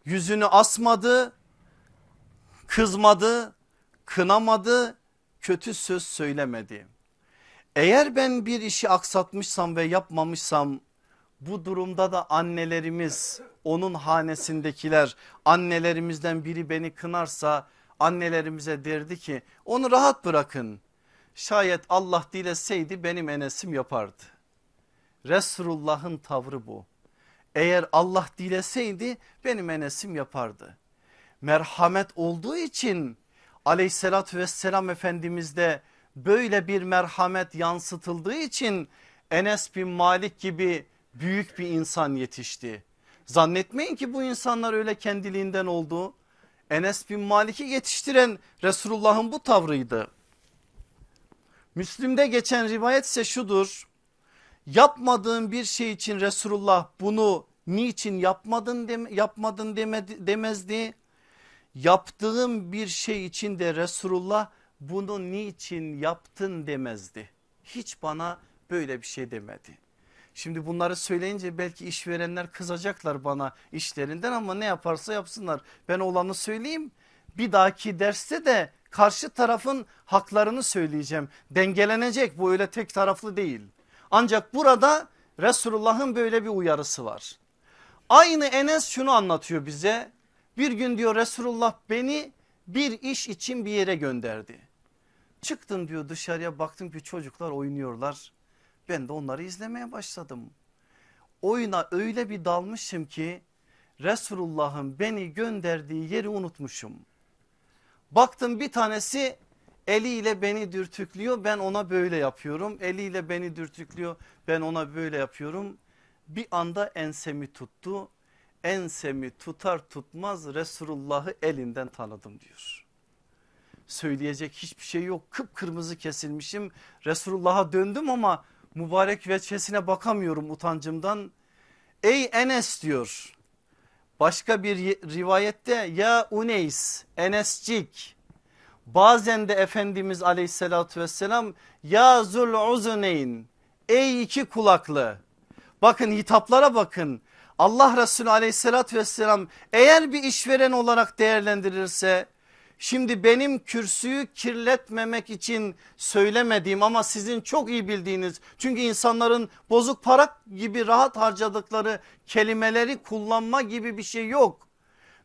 S1: Yüzünü asmadı, kızmadı, kınamadı kötü söz söylemedi. Eğer ben bir işi aksatmışsam ve yapmamışsam bu durumda da annelerimiz onun hanesindekiler annelerimizden biri beni kınarsa annelerimize derdi ki onu rahat bırakın. Şayet Allah dileseydi benim enesim yapardı. Resulullah'ın tavrı bu. Eğer Allah dileseydi benim enesim yapardı. Merhamet olduğu için aleyhissalatü vesselam efendimizde böyle bir merhamet yansıtıldığı için Enes bin Malik gibi büyük bir insan yetişti. Zannetmeyin ki bu insanlar öyle kendiliğinden oldu. Enes bin Malik'i yetiştiren Resulullah'ın bu tavrıydı. Müslüm'de geçen rivayet ise şudur. Yapmadığın bir şey için Resulullah bunu niçin yapmadın, dem yapmadın demedi, demezdi yaptığım bir şey için de Resulullah bunu niçin yaptın demezdi. Hiç bana böyle bir şey demedi. Şimdi bunları söyleyince belki işverenler kızacaklar bana işlerinden ama ne yaparsa yapsınlar. Ben olanı söyleyeyim. Bir dahaki derste de karşı tarafın haklarını söyleyeceğim. Dengelenecek bu öyle tek taraflı değil. Ancak burada Resulullah'ın böyle bir uyarısı var. Aynı Enes şunu anlatıyor bize. Bir gün diyor Resulullah beni bir iş için bir yere gönderdi. Çıktım diyor dışarıya baktım ki çocuklar oynuyorlar. Ben de onları izlemeye başladım. Oyuna öyle bir dalmışım ki Resulullah'ın beni gönderdiği yeri unutmuşum. Baktım bir tanesi eliyle beni dürtüklüyor ben ona böyle yapıyorum. Eliyle beni dürtüklüyor ben ona böyle yapıyorum. Bir anda ensemi tuttu. Ensemi tutar tutmaz Resulullah'ı elinden tanıdım diyor. Söyleyecek hiçbir şey yok kıpkırmızı kesilmişim. Resulullah'a döndüm ama mübarek veçesine bakamıyorum utancımdan. Ey Enes diyor başka bir rivayette ya Uneys Enescik bazen de Efendimiz aleyhissalatü vesselam ya zul uzuneyn ey iki kulaklı bakın hitaplara bakın Allah Resulü aleyhissalatü vesselam eğer bir işveren olarak değerlendirirse Şimdi benim kürsüyü kirletmemek için söylemediğim ama sizin çok iyi bildiğiniz çünkü insanların bozuk para gibi rahat harcadıkları kelimeleri kullanma gibi bir şey yok.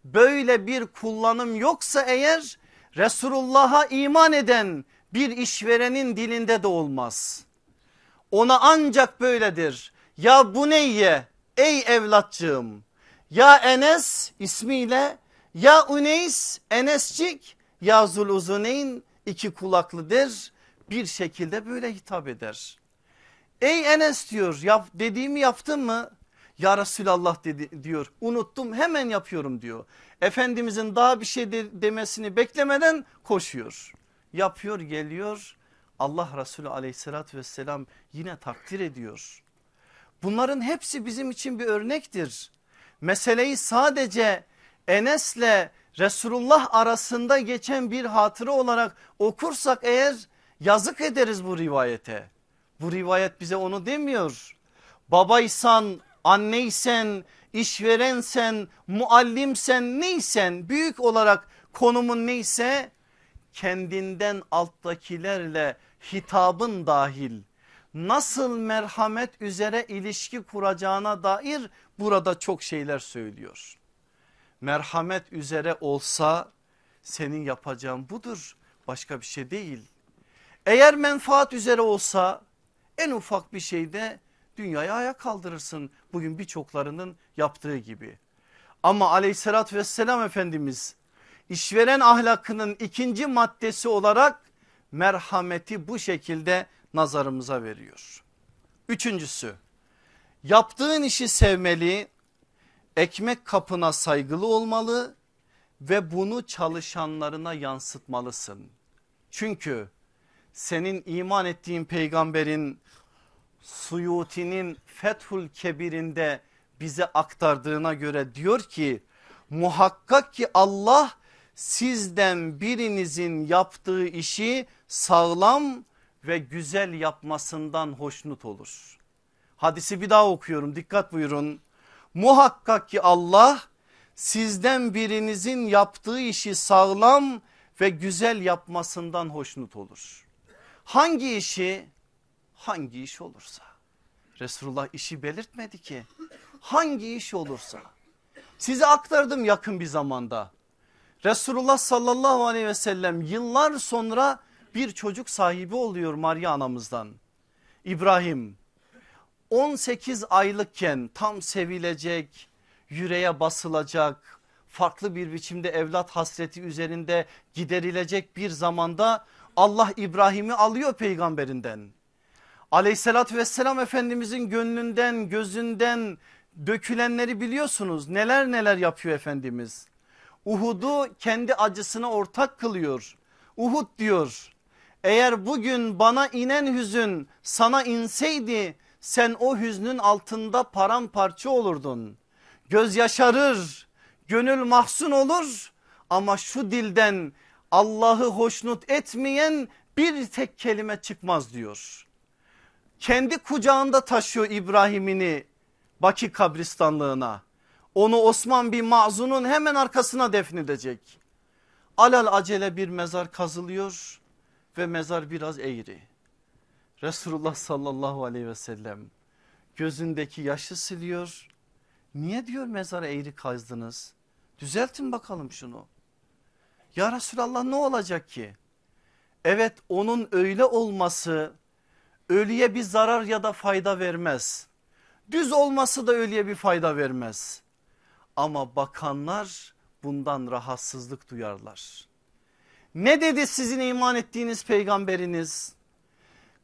S1: Böyle bir kullanım yoksa eğer Resulullah'a iman eden bir işverenin dilinde de olmaz. Ona ancak böyledir. Ya bu neyye ey evlatçığım ya Enes ismiyle ya Uneys Enescik ya Zuluzuneyn iki kulaklıdır bir şekilde böyle hitap eder. Ey Enes diyor yap, dediğimi yaptın mı? Ya Resulallah dedi, diyor unuttum hemen yapıyorum diyor. Efendimizin daha bir şey de, demesini beklemeden koşuyor. Yapıyor geliyor Allah Resulü aleyhissalatü vesselam yine takdir ediyor. Bunların hepsi bizim için bir örnektir. Meseleyi sadece Enes'le Resulullah arasında geçen bir hatıra olarak okursak eğer yazık ederiz bu rivayete. Bu rivayet bize onu demiyor. Babaysan, anneysen, işverensen, muallimsen neysen büyük olarak konumun neyse kendinden alttakilerle hitabın dahil nasıl merhamet üzere ilişki kuracağına dair burada çok şeyler söylüyor merhamet üzere olsa senin yapacağın budur başka bir şey değil. Eğer menfaat üzere olsa en ufak bir şeyde dünyayı ayağa kaldırırsın bugün birçoklarının yaptığı gibi. Ama aleyhissalatü vesselam Efendimiz işveren ahlakının ikinci maddesi olarak merhameti bu şekilde nazarımıza veriyor. Üçüncüsü yaptığın işi sevmeli ekmek kapına saygılı olmalı ve bunu çalışanlarına yansıtmalısın. Çünkü senin iman ettiğin peygamberin Suyuti'nin Fethul Kebir'inde bize aktardığına göre diyor ki muhakkak ki Allah sizden birinizin yaptığı işi sağlam ve güzel yapmasından hoşnut olur. Hadisi bir daha okuyorum dikkat buyurun. Muhakkak ki Allah sizden birinizin yaptığı işi sağlam ve güzel yapmasından hoşnut olur. Hangi işi? Hangi iş olursa. Resulullah işi belirtmedi ki. Hangi iş olursa. Size aktardım yakın bir zamanda. Resulullah sallallahu aleyhi ve sellem yıllar sonra bir çocuk sahibi oluyor Maria anamızdan. İbrahim 18 aylıkken tam sevilecek, yüreğe basılacak, farklı bir biçimde evlat hasreti üzerinde giderilecek bir zamanda Allah İbrahim'i alıyor peygamberinden. Aleyhissalatü vesselam Efendimizin gönlünden gözünden dökülenleri biliyorsunuz neler neler yapıyor Efendimiz. Uhud'u kendi acısına ortak kılıyor. Uhud diyor eğer bugün bana inen hüzün sana inseydi sen o hüznün altında paramparça olurdun. Göz yaşarır, gönül mahzun olur ama şu dilden Allah'ı hoşnut etmeyen bir tek kelime çıkmaz diyor. Kendi kucağında taşıyor İbrahim'ini Baki kabristanlığına. Onu Osman bin Mazun'un hemen arkasına defnedecek. Alal acele bir mezar kazılıyor ve mezar biraz eğri. Resulullah sallallahu aleyhi ve sellem gözündeki yaşı siliyor. Niye diyor mezara eğri kazdınız? Düzeltin bakalım şunu. Ya Resulallah ne olacak ki? Evet onun öyle olması ölüye bir zarar ya da fayda vermez. Düz olması da ölüye bir fayda vermez. Ama bakanlar bundan rahatsızlık duyarlar. Ne dedi sizin iman ettiğiniz peygamberiniz?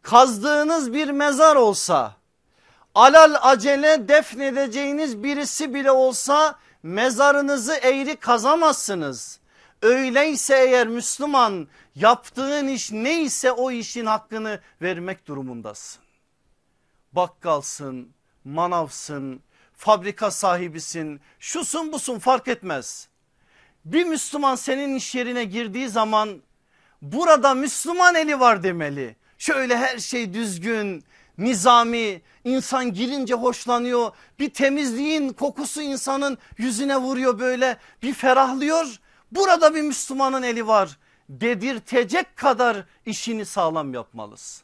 S1: Kazdığınız bir mezar olsa alal acele defnedeceğiniz birisi bile olsa mezarınızı eğri kazamazsınız. Öyleyse eğer Müslüman yaptığın iş neyse o işin hakkını vermek durumundasın. Bakkalsın, manavsın, fabrika sahibisin, şusun busun fark etmez. Bir Müslüman senin iş yerine girdiği zaman burada Müslüman eli var demeli. Şöyle her şey düzgün, nizami, insan girince hoşlanıyor. Bir temizliğin kokusu insanın yüzüne vuruyor böyle bir ferahlıyor. Burada bir Müslümanın eli var dedirtecek kadar işini sağlam yapmalısın.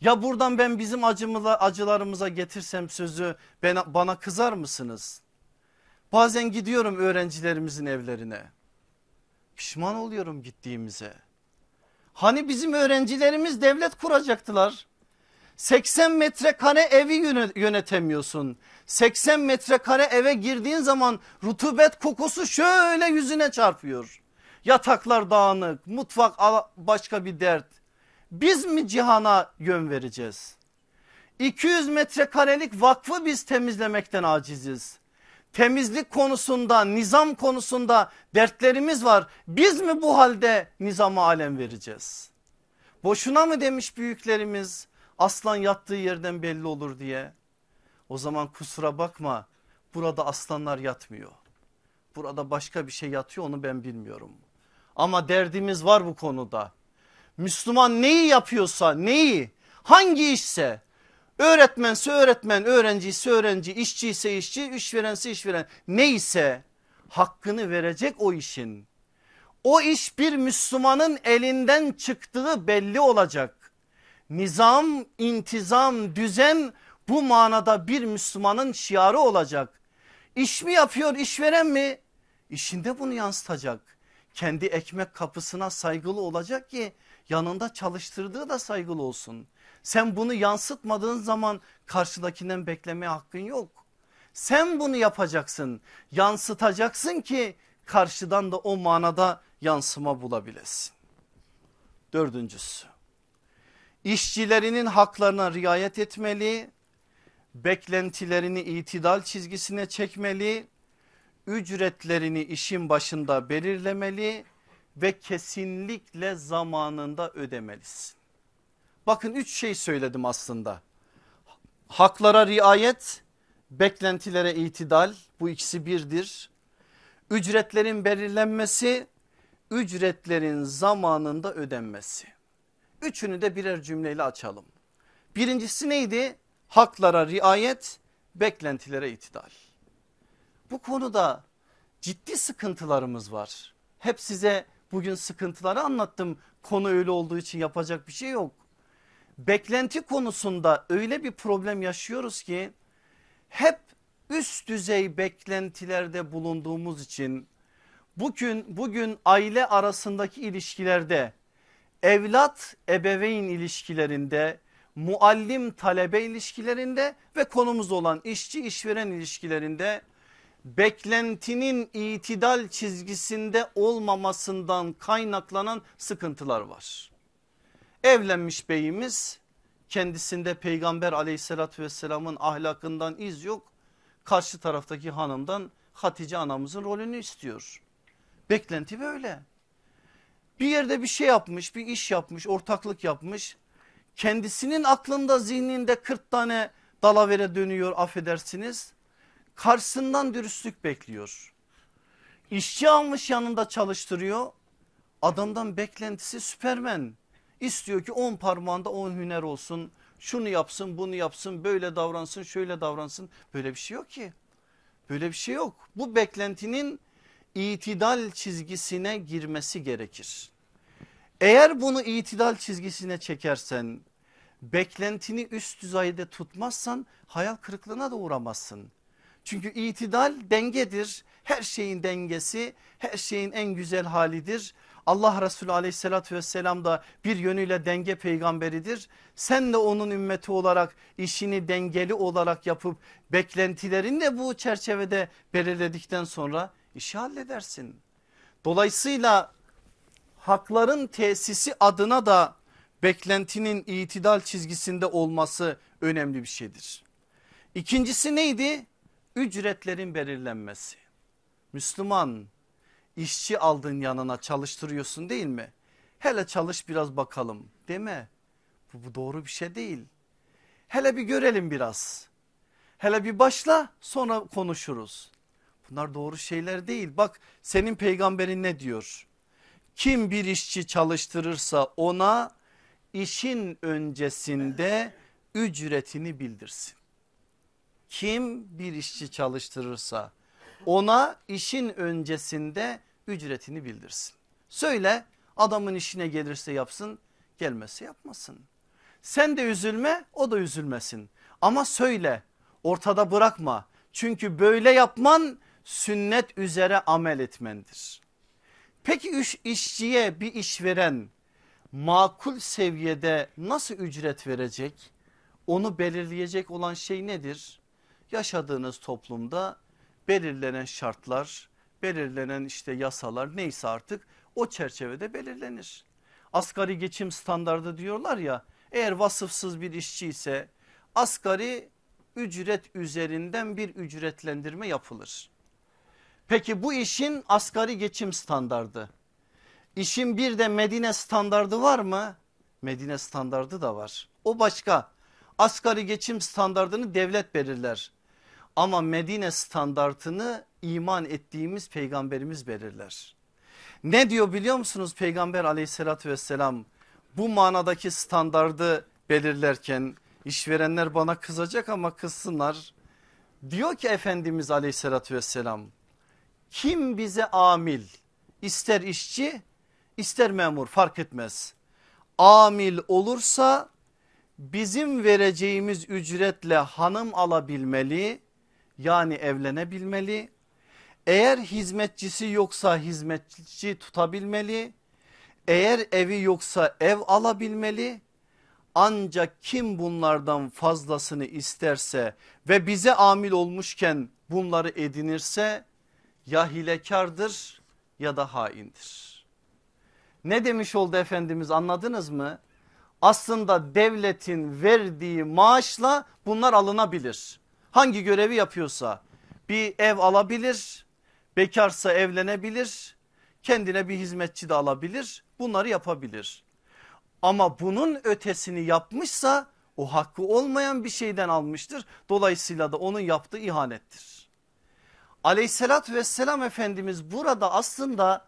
S1: Ya buradan ben bizim acımıza, acılarımıza getirsem sözü bana, bana kızar mısınız? Bazen gidiyorum öğrencilerimizin evlerine. Pişman oluyorum gittiğimize. Hani bizim öğrencilerimiz devlet kuracaktılar. 80 metrekare evi yönetemiyorsun. 80 metrekare eve girdiğin zaman rutubet kokusu şöyle yüzüne çarpıyor. Yataklar dağınık, mutfak başka bir dert. Biz mi cihana yön vereceğiz? 200 metrekarelik vakfı biz temizlemekten aciziz. Temizlik konusunda, nizam konusunda dertlerimiz var. Biz mi bu halde nizama alem vereceğiz? Boşuna mı demiş büyüklerimiz aslan yattığı yerden belli olur diye. O zaman kusura bakma burada aslanlar yatmıyor. Burada başka bir şey yatıyor onu ben bilmiyorum. Ama derdimiz var bu konuda. Müslüman neyi yapıyorsa neyi hangi işse öğretmense öğretmen öğrenciyse öğrenci işçiyse işçi işverense işveren neyse hakkını verecek o işin. O iş bir Müslümanın elinden çıktığı belli olacak. Nizam, intizam, düzen bu manada bir Müslümanın şiarı olacak. İş mi yapıyor işveren mi? İşinde bunu yansıtacak. Kendi ekmek kapısına saygılı olacak ki yanında çalıştırdığı da saygılı olsun. Sen bunu yansıtmadığın zaman karşıdakinden beklemeye hakkın yok. Sen bunu yapacaksın yansıtacaksın ki karşıdan da o manada yansıma bulabilesin. Dördüncüsü işçilerinin haklarına riayet etmeli, beklentilerini itidal çizgisine çekmeli, ücretlerini işin başında belirlemeli ve kesinlikle zamanında ödemelisin. Bakın üç şey söyledim aslında. Haklara riayet, beklentilere itidal bu ikisi birdir. Ücretlerin belirlenmesi, ücretlerin zamanında ödenmesi. Üçünü de birer cümleyle açalım. Birincisi neydi? Haklara riayet, beklentilere itidal. Bu konuda ciddi sıkıntılarımız var. Hep size bugün sıkıntıları anlattım. Konu öyle olduğu için yapacak bir şey yok. Beklenti konusunda öyle bir problem yaşıyoruz ki hep üst düzey beklentilerde bulunduğumuz için bugün bugün aile arasındaki ilişkilerde evlat ebeveyn ilişkilerinde muallim talebe ilişkilerinde ve konumuz olan işçi işveren ilişkilerinde beklentinin itidal çizgisinde olmamasından kaynaklanan sıkıntılar var. Evlenmiş beyimiz kendisinde peygamber aleyhissalatü vesselamın ahlakından iz yok. Karşı taraftaki hanımdan Hatice anamızın rolünü istiyor. Beklenti böyle. Bir yerde bir şey yapmış bir iş yapmış ortaklık yapmış. Kendisinin aklında zihninde 40 tane dalavere dönüyor affedersiniz karşısından dürüstlük bekliyor. İşçi almış yanında çalıştırıyor. Adamdan beklentisi süpermen. İstiyor ki 10 parmağında 10 hüner olsun. Şunu yapsın bunu yapsın böyle davransın şöyle davransın. Böyle bir şey yok ki. Böyle bir şey yok. Bu beklentinin itidal çizgisine girmesi gerekir. Eğer bunu itidal çizgisine çekersen beklentini üst düzeyde tutmazsan hayal kırıklığına da uğramazsın. Çünkü itidal dengedir. Her şeyin dengesi, her şeyin en güzel halidir. Allah Resulü aleyhissalatü vesselam da bir yönüyle denge peygamberidir. Sen de onun ümmeti olarak işini dengeli olarak yapıp beklentilerini de bu çerçevede belirledikten sonra işi halledersin. Dolayısıyla hakların tesisi adına da beklentinin itidal çizgisinde olması önemli bir şeydir. İkincisi neydi? Ücretlerin belirlenmesi. Müslüman işçi aldın yanına çalıştırıyorsun değil mi? Hele çalış biraz bakalım deme. Bu, bu doğru bir şey değil. Hele bir görelim biraz. Hele bir başla sonra konuşuruz. Bunlar doğru şeyler değil. Bak senin peygamberin ne diyor? Kim bir işçi çalıştırırsa ona işin öncesinde ücretini bildirsin. Kim bir işçi çalıştırırsa ona işin öncesinde ücretini bildirsin. Söyle adamın işine gelirse yapsın gelmezse yapmasın. Sen de üzülme o da üzülmesin ama söyle ortada bırakma. Çünkü böyle yapman sünnet üzere amel etmendir. Peki iş, işçiye bir iş veren makul seviyede nasıl ücret verecek? Onu belirleyecek olan şey nedir? Yaşadığınız toplumda belirlenen şartlar, belirlenen işte yasalar neyse artık o çerçevede belirlenir. Asgari geçim standardı diyorlar ya eğer vasıfsız bir işçi ise asgari ücret üzerinden bir ücretlendirme yapılır. Peki bu işin asgari geçim standardı. İşin bir de Medine standardı var mı? Medine standardı da var. O başka. Asgari geçim standartını devlet belirler. Ama Medine standartını iman ettiğimiz peygamberimiz belirler. Ne diyor biliyor musunuz peygamber aleyhissalatü vesselam bu manadaki standardı belirlerken işverenler bana kızacak ama kızsınlar. Diyor ki Efendimiz aleyhissalatü vesselam kim bize amil ister işçi ister memur fark etmez. Amil olursa bizim vereceğimiz ücretle hanım alabilmeli yani evlenebilmeli. Eğer hizmetçisi yoksa hizmetçi tutabilmeli. Eğer evi yoksa ev alabilmeli. Ancak kim bunlardan fazlasını isterse ve bize amil olmuşken bunları edinirse ya hilekardır ya da haindir. Ne demiş oldu Efendimiz anladınız mı? Aslında devletin verdiği maaşla bunlar alınabilir. Hangi görevi yapıyorsa bir ev alabilir, bekarsa evlenebilir, kendine bir hizmetçi de alabilir bunları yapabilir. Ama bunun ötesini yapmışsa o hakkı olmayan bir şeyden almıştır. Dolayısıyla da onun yaptığı ihanettir. Aleyhissalatü vesselam Efendimiz burada aslında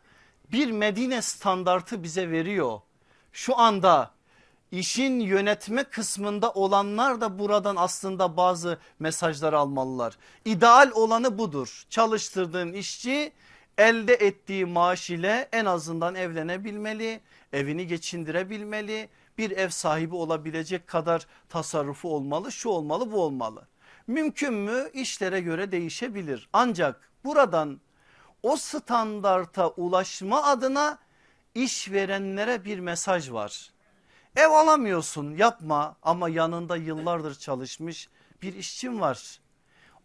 S1: bir Medine standartı bize veriyor. Şu anda işin yönetme kısmında olanlar da buradan aslında bazı mesajlar almalılar. İdeal olanı budur. Çalıştırdığın işçi elde ettiği maaş ile en azından evlenebilmeli, evini geçindirebilmeli, bir ev sahibi olabilecek kadar tasarrufu olmalı, şu olmalı bu olmalı. Mümkün mü? İşlere göre değişebilir. Ancak buradan o standarta ulaşma adına işverenlere bir mesaj var. Ev alamıyorsun yapma ama yanında yıllardır çalışmış bir işçin var.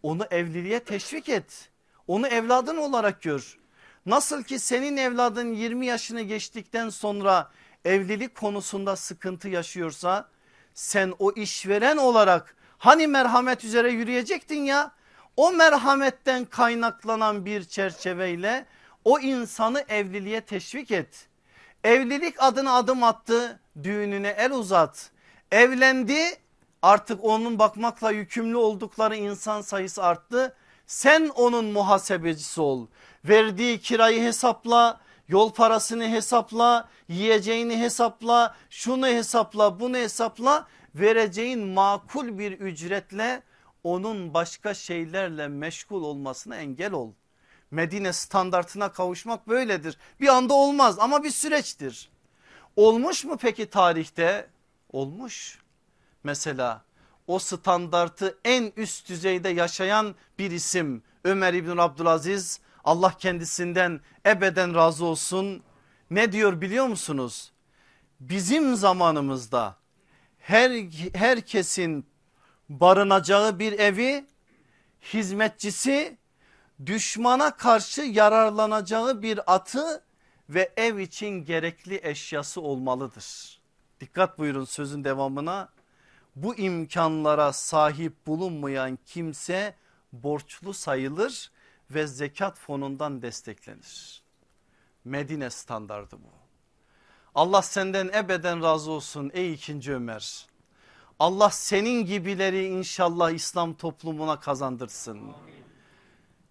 S1: Onu evliliğe teşvik et. Onu evladın olarak gör. Nasıl ki senin evladın 20 yaşını geçtikten sonra evlilik konusunda sıkıntı yaşıyorsa sen o işveren olarak hani merhamet üzere yürüyecektin ya o merhametten kaynaklanan bir çerçeveyle o insanı evliliğe teşvik et. Evlilik adına adım attı düğününe el uzat. Evlendi artık onun bakmakla yükümlü oldukları insan sayısı arttı. Sen onun muhasebecisi ol. Verdiği kirayı hesapla, yol parasını hesapla, yiyeceğini hesapla, şunu hesapla, bunu hesapla. Vereceğin makul bir ücretle onun başka şeylerle meşgul olmasına engel ol. Medine standartına kavuşmak böyledir. Bir anda olmaz ama bir süreçtir. Olmuş mu peki tarihte? Olmuş. Mesela o standartı en üst düzeyde yaşayan bir isim Ömer İbn Abdülaziz Allah kendisinden ebeden razı olsun. Ne diyor biliyor musunuz? Bizim zamanımızda her herkesin barınacağı bir evi hizmetçisi düşmana karşı yararlanacağı bir atı ve ev için gerekli eşyası olmalıdır. Dikkat buyurun sözün devamına. Bu imkanlara sahip bulunmayan kimse borçlu sayılır ve zekat fonundan desteklenir. Medine standardı bu. Allah senden ebeden razı olsun ey ikinci Ömer. Allah senin gibileri inşallah İslam toplumuna kazandırsın.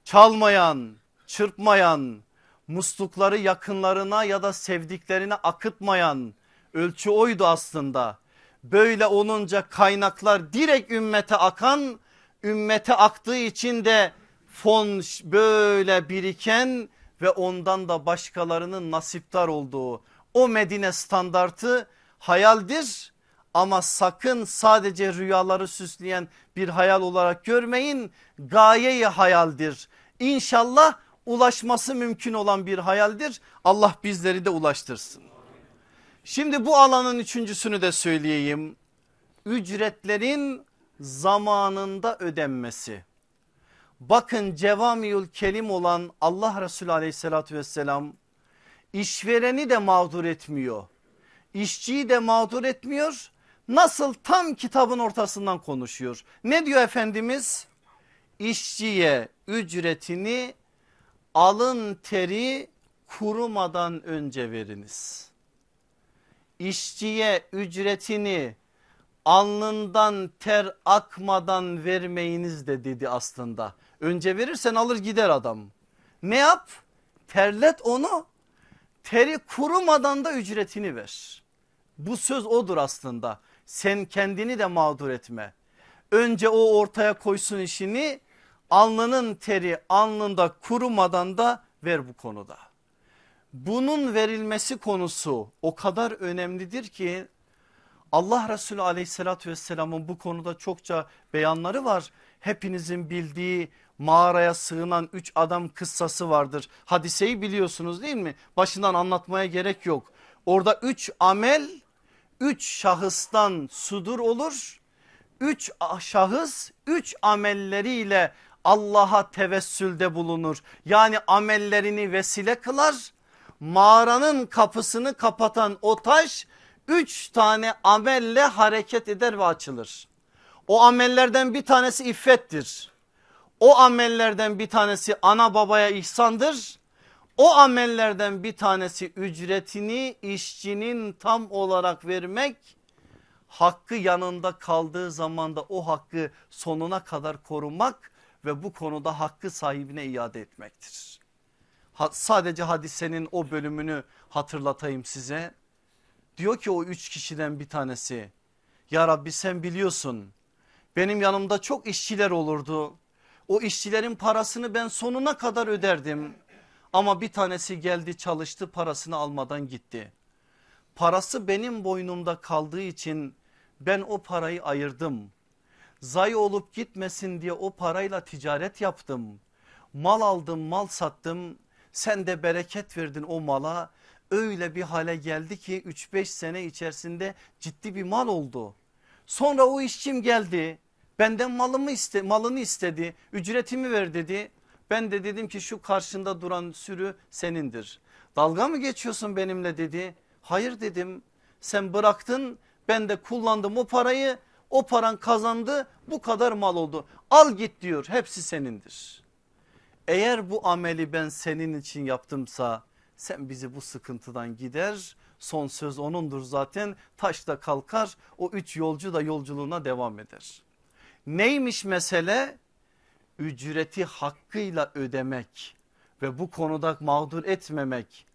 S1: Çalmayan, çırpmayan, muslukları yakınlarına ya da sevdiklerine akıtmayan ölçü oydu aslında. Böyle olunca kaynaklar direkt ümmete akan, ümmete aktığı için de fon böyle biriken ve ondan da başkalarının nasiptar olduğu o Medine standartı hayaldir ama sakın sadece rüyaları süsleyen bir hayal olarak görmeyin gayeyi hayaldir. İnşallah ulaşması mümkün olan bir hayaldir Allah bizleri de ulaştırsın. Şimdi bu alanın üçüncüsünü de söyleyeyim ücretlerin zamanında ödenmesi. Bakın cevamiyül kelim olan Allah Resulü aleyhissalatü vesselam işvereni de mağdur etmiyor. İşçiyi de mağdur etmiyor. Nasıl tam kitabın ortasından konuşuyor. Ne diyor Efendimiz? İşçiye ücretini alın teri kurumadan önce veriniz. İşçiye ücretini alnından ter akmadan vermeyiniz de dedi aslında. Önce verirsen alır gider adam. Ne yap? Terlet onu. Teri kurumadan da ücretini ver. Bu söz odur aslında. Sen kendini de mağdur etme. Önce o ortaya koysun işini. Alnının teri alnında kurumadan da ver bu konuda. Bunun verilmesi konusu o kadar önemlidir ki Allah Resulü aleyhissalatü vesselamın bu konuda çokça beyanları var. Hepinizin bildiği mağaraya sığınan üç adam kıssası vardır. Hadiseyi biliyorsunuz değil mi? Başından anlatmaya gerek yok. Orada üç amel üç şahıstan sudur olur. Üç şahıs üç amelleriyle Allah'a tevessülde bulunur. Yani amellerini vesile kılar. Mağaranın kapısını kapatan o taş üç tane amelle hareket eder ve açılır. O amellerden bir tanesi iffettir. O amellerden bir tanesi ana babaya ihsandır. O amellerden bir tanesi ücretini işçinin tam olarak vermek hakkı yanında kaldığı zaman da o hakkı sonuna kadar korumak ve bu konuda hakkı sahibine iade etmektir. Ha, sadece hadisenin o bölümünü hatırlatayım size. Diyor ki o üç kişiden bir tanesi ya Rabbi sen biliyorsun benim yanımda çok işçiler olurdu. O işçilerin parasını ben sonuna kadar öderdim. Ama bir tanesi geldi çalıştı parasını almadan gitti. Parası benim boynumda kaldığı için ben o parayı ayırdım. Zay olup gitmesin diye o parayla ticaret yaptım. Mal aldım mal sattım sen de bereket verdin o mala öyle bir hale geldi ki 3-5 sene içerisinde ciddi bir mal oldu. Sonra o işçim geldi benden malımı iste, malını istedi ücretimi ver dedi. Ben de dedim ki şu karşında duran sürü senindir. Dalga mı geçiyorsun benimle dedi. Hayır dedim sen bıraktın ben de kullandım o parayı o paran kazandı bu kadar mal oldu. Al git diyor hepsi senindir. Eğer bu ameli ben senin için yaptımsa sen bizi bu sıkıntıdan gider son söz onundur zaten taş da kalkar o üç yolcu da yolculuğuna devam eder. Neymiş mesele? Ücreti hakkıyla ödemek ve bu konuda mağdur etmemek.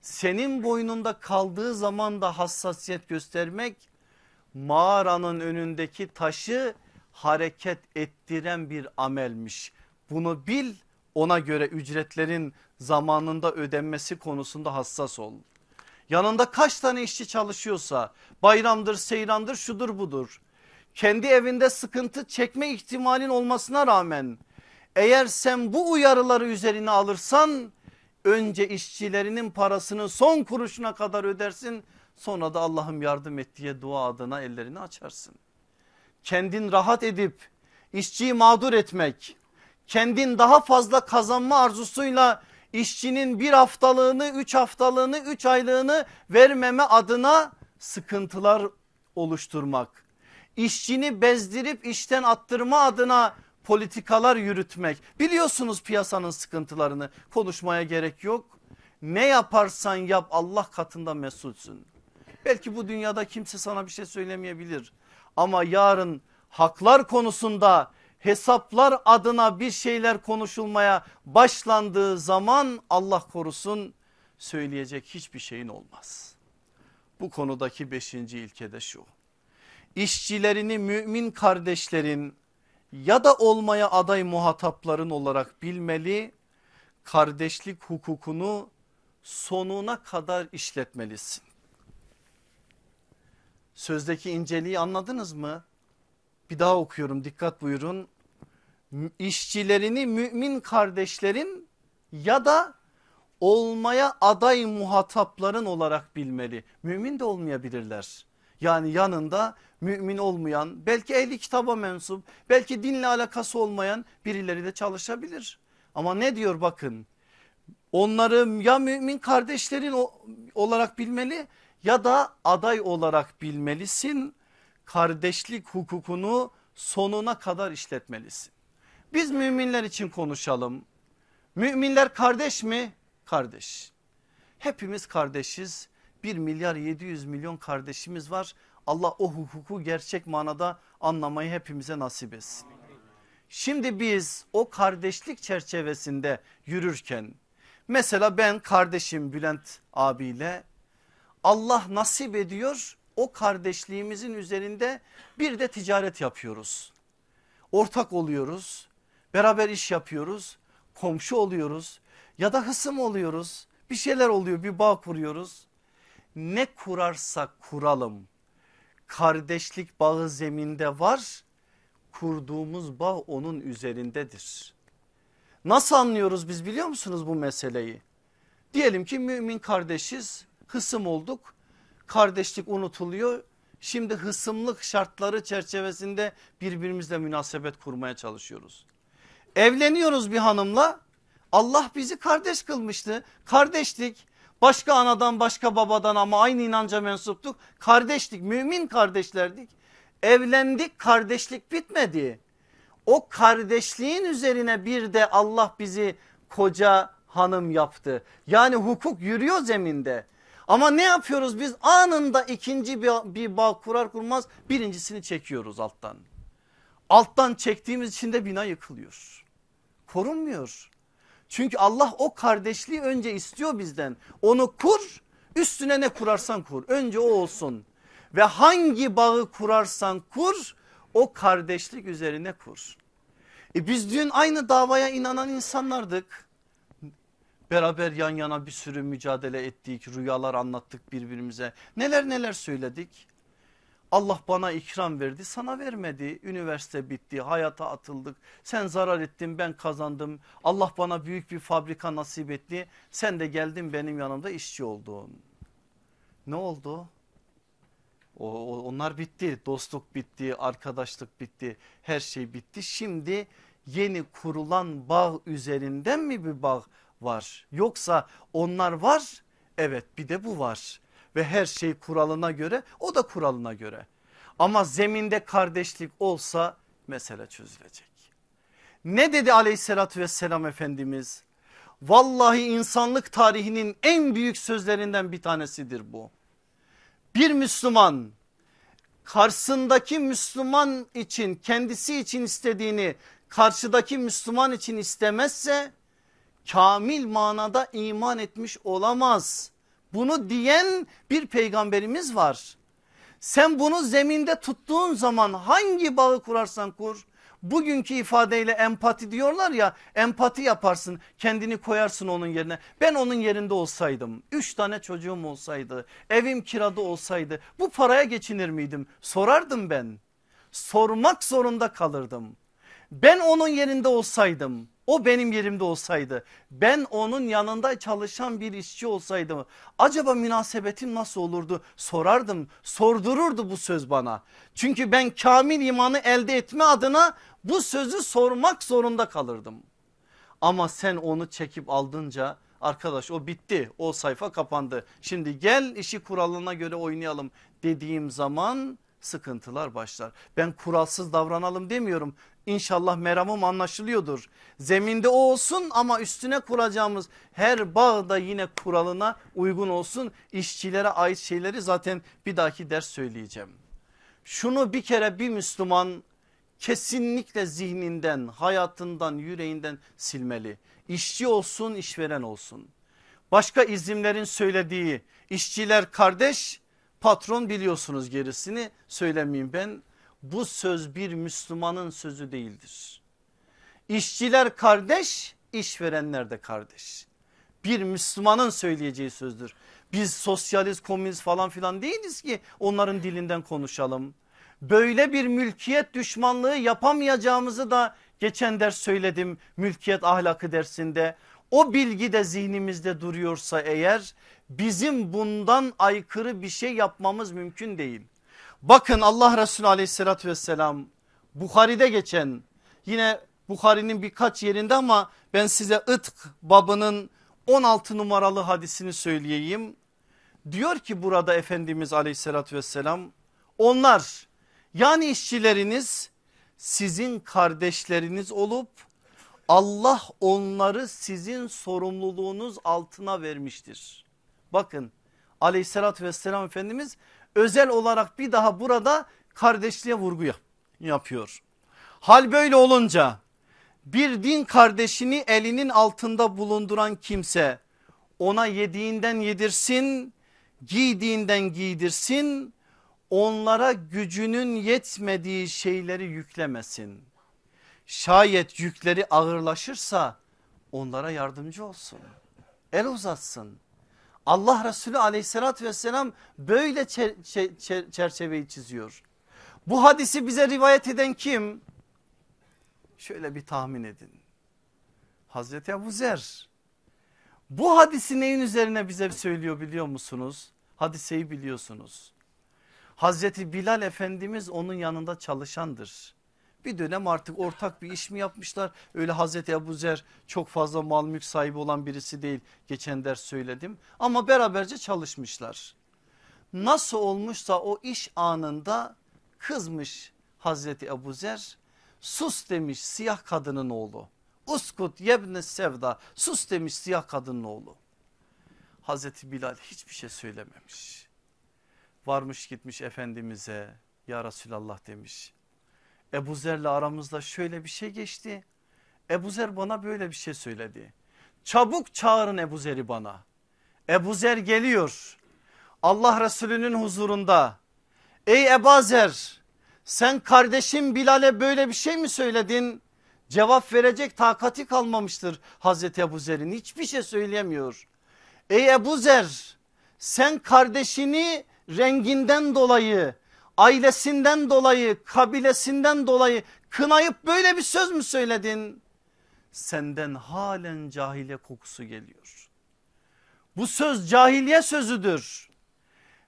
S1: Senin boynunda kaldığı zaman da hassasiyet göstermek mağaranın önündeki taşı hareket ettiren bir amelmiş. Bunu bil ona göre ücretlerin zamanında ödenmesi konusunda hassas ol. Yanında kaç tane işçi çalışıyorsa bayramdır seyrandır şudur budur. Kendi evinde sıkıntı çekme ihtimalin olmasına rağmen eğer sen bu uyarıları üzerine alırsan önce işçilerinin parasını son kuruşuna kadar ödersin sonra da Allah'ım yardım et diye dua adına ellerini açarsın. Kendin rahat edip işçiyi mağdur etmek kendin daha fazla kazanma arzusuyla işçinin bir haftalığını, üç haftalığını, üç aylığını vermeme adına sıkıntılar oluşturmak. İşçini bezdirip işten attırma adına politikalar yürütmek. Biliyorsunuz piyasanın sıkıntılarını konuşmaya gerek yok. Ne yaparsan yap Allah katında mesulsün. Belki bu dünyada kimse sana bir şey söylemeyebilir. Ama yarın haklar konusunda hesaplar adına bir şeyler konuşulmaya başlandığı zaman Allah korusun söyleyecek hiçbir şeyin olmaz. Bu konudaki beşinci ilke de şu. İşçilerini mümin kardeşlerin ya da olmaya aday muhatapların olarak bilmeli. Kardeşlik hukukunu sonuna kadar işletmelisin. Sözdeki inceliği anladınız mı? Bir daha okuyorum dikkat buyurun. İşçilerini mümin kardeşlerin ya da olmaya aday muhatapların olarak bilmeli. Mümin de olmayabilirler. Yani yanında mümin olmayan belki ehli kitaba mensup belki dinle alakası olmayan birileri de çalışabilir. Ama ne diyor bakın onları ya mümin kardeşlerin olarak bilmeli ya da aday olarak bilmelisin. Kardeşlik hukukunu sonuna kadar işletmelisin. Biz müminler için konuşalım. Müminler kardeş mi? Kardeş. Hepimiz kardeşiz. 1 milyar 700 milyon kardeşimiz var. Allah o hukuku gerçek manada anlamayı hepimize nasip etsin. Şimdi biz o kardeşlik çerçevesinde yürürken mesela ben kardeşim Bülent abiyle Allah nasip ediyor o kardeşliğimizin üzerinde bir de ticaret yapıyoruz. Ortak oluyoruz beraber iş yapıyoruz komşu oluyoruz ya da hısım oluyoruz bir şeyler oluyor bir bağ kuruyoruz. Ne kurarsak kuralım kardeşlik bağı zeminde var kurduğumuz bağ onun üzerindedir. Nasıl anlıyoruz biz biliyor musunuz bu meseleyi? Diyelim ki mümin kardeşiz hısım olduk. Kardeşlik unutuluyor. Şimdi hısımlık şartları çerçevesinde birbirimizle münasebet kurmaya çalışıyoruz. Evleniyoruz bir hanımla. Allah bizi kardeş kılmıştı. Kardeşlik başka anadan başka babadan ama aynı inanca mensuptuk. Kardeşlik mümin kardeşlerdik. Evlendik kardeşlik bitmedi. O kardeşliğin üzerine bir de Allah bizi koca hanım yaptı. Yani hukuk yürüyor zeminde ama ne yapıyoruz biz anında ikinci bir, bir bağ kurar kurmaz birincisini çekiyoruz alttan. Alttan çektiğimiz için de bina yıkılıyor. Korunmuyor. Çünkü Allah o kardeşliği önce istiyor bizden. Onu kur üstüne ne kurarsan kur önce o olsun. Ve hangi bağı kurarsan kur o kardeşlik üzerine kur. E biz dün aynı davaya inanan insanlardık. Beraber yan yana bir sürü mücadele ettik, rüyalar anlattık birbirimize. Neler neler söyledik. Allah bana ikram verdi sana vermedi. Üniversite bitti hayata atıldık. Sen zarar ettin ben kazandım. Allah bana büyük bir fabrika nasip etti. Sen de geldin benim yanımda işçi oldun. Ne oldu? O, onlar bitti dostluk bitti arkadaşlık bitti her şey bitti. Şimdi yeni kurulan bağ üzerinden mi bir bağ var. Yoksa onlar var evet bir de bu var ve her şey kuralına göre o da kuralına göre. Ama zeminde kardeşlik olsa mesele çözülecek. Ne dedi aleyhissalatü vesselam Efendimiz? Vallahi insanlık tarihinin en büyük sözlerinden bir tanesidir bu. Bir Müslüman karşısındaki Müslüman için kendisi için istediğini karşıdaki Müslüman için istemezse kamil manada iman etmiş olamaz. Bunu diyen bir peygamberimiz var. Sen bunu zeminde tuttuğun zaman hangi bağı kurarsan kur bugünkü ifadeyle empati diyorlar ya empati yaparsın kendini koyarsın onun yerine ben onun yerinde olsaydım üç tane çocuğum olsaydı evim kirada olsaydı bu paraya geçinir miydim sorardım ben sormak zorunda kalırdım ben onun yerinde olsaydım o benim yerimde olsaydı ben onun yanında çalışan bir işçi olsaydım acaba münasebetim nasıl olurdu sorardım sordururdu bu söz bana. Çünkü ben kamil imanı elde etme adına bu sözü sormak zorunda kalırdım. Ama sen onu çekip aldınca arkadaş o bitti o sayfa kapandı. Şimdi gel işi kuralına göre oynayalım dediğim zaman sıkıntılar başlar. Ben kuralsız davranalım demiyorum. İnşallah meramım anlaşılıyordur. Zeminde o olsun ama üstüne kuracağımız her bağ da yine kuralına uygun olsun. İşçilere ait şeyleri zaten bir dahaki ders söyleyeceğim. Şunu bir kere bir Müslüman kesinlikle zihninden, hayatından, yüreğinden silmeli. İşçi olsun, işveren olsun. Başka izimlerin söylediği işçiler kardeş, patron biliyorsunuz gerisini söylemeyeyim ben. Bu söz bir Müslümanın sözü değildir. İşçiler kardeş, işverenler de kardeş. Bir Müslümanın söyleyeceği sözdür. Biz sosyalist, komünist falan filan değiliz ki onların dilinden konuşalım. Böyle bir mülkiyet düşmanlığı yapamayacağımızı da geçen ders söyledim mülkiyet ahlakı dersinde. O bilgi de zihnimizde duruyorsa eğer bizim bundan aykırı bir şey yapmamız mümkün değil. Bakın Allah Resulü aleyhissalatü vesselam Bukhari'de geçen yine Bukhari'nin birkaç yerinde ama ben size ıtk babının 16 numaralı hadisini söyleyeyim. Diyor ki burada Efendimiz aleyhissalatü vesselam onlar yani işçileriniz sizin kardeşleriniz olup Allah onları sizin sorumluluğunuz altına vermiştir. Bakın aleyhissalatü vesselam Efendimiz özel olarak bir daha burada kardeşliğe vurgu yapıyor. Hal böyle olunca bir din kardeşini elinin altında bulunduran kimse ona yediğinden yedirsin, giydiğinden giydirsin, onlara gücünün yetmediği şeyleri yüklemesin. Şayet yükleri ağırlaşırsa onlara yardımcı olsun. El uzatsın. Allah Resulü aleyhissalatü vesselam böyle çerçeveyi çiziyor. Bu hadisi bize rivayet eden kim? Şöyle bir tahmin edin. Hazreti Ebu Zer. Bu hadisi neyin üzerine bize söylüyor biliyor musunuz? Hadiseyi biliyorsunuz. Hazreti Bilal Efendimiz onun yanında çalışandır. Bir dönem artık ortak bir iş mi yapmışlar? Öyle Hazreti Ebu Zer çok fazla mal mülk sahibi olan birisi değil. Geçen ders söyledim ama beraberce çalışmışlar. Nasıl olmuşsa o iş anında kızmış Hazreti Ebu Zer. Sus demiş siyah kadının oğlu. Uskut yebne sevda sus demiş siyah kadının oğlu. Hazreti Bilal hiçbir şey söylememiş. Varmış gitmiş Efendimiz'e ya Resulallah demiş. Ebu Zer'le aramızda şöyle bir şey geçti. Ebu Zer bana böyle bir şey söyledi. Çabuk çağırın Ebu Zer'i bana. Ebu Zer geliyor. Allah Resulü'nün huzurunda. Ey Ebu Zer sen kardeşim Bilal'e böyle bir şey mi söyledin? Cevap verecek takati kalmamıştır Hazreti Ebu Zer'in hiçbir şey söyleyemiyor. Ey Ebu Zer sen kardeşini renginden dolayı ailesinden dolayı kabilesinden dolayı kınayıp böyle bir söz mü söyledin? Senden halen cahiliye kokusu geliyor. Bu söz cahiliye sözüdür.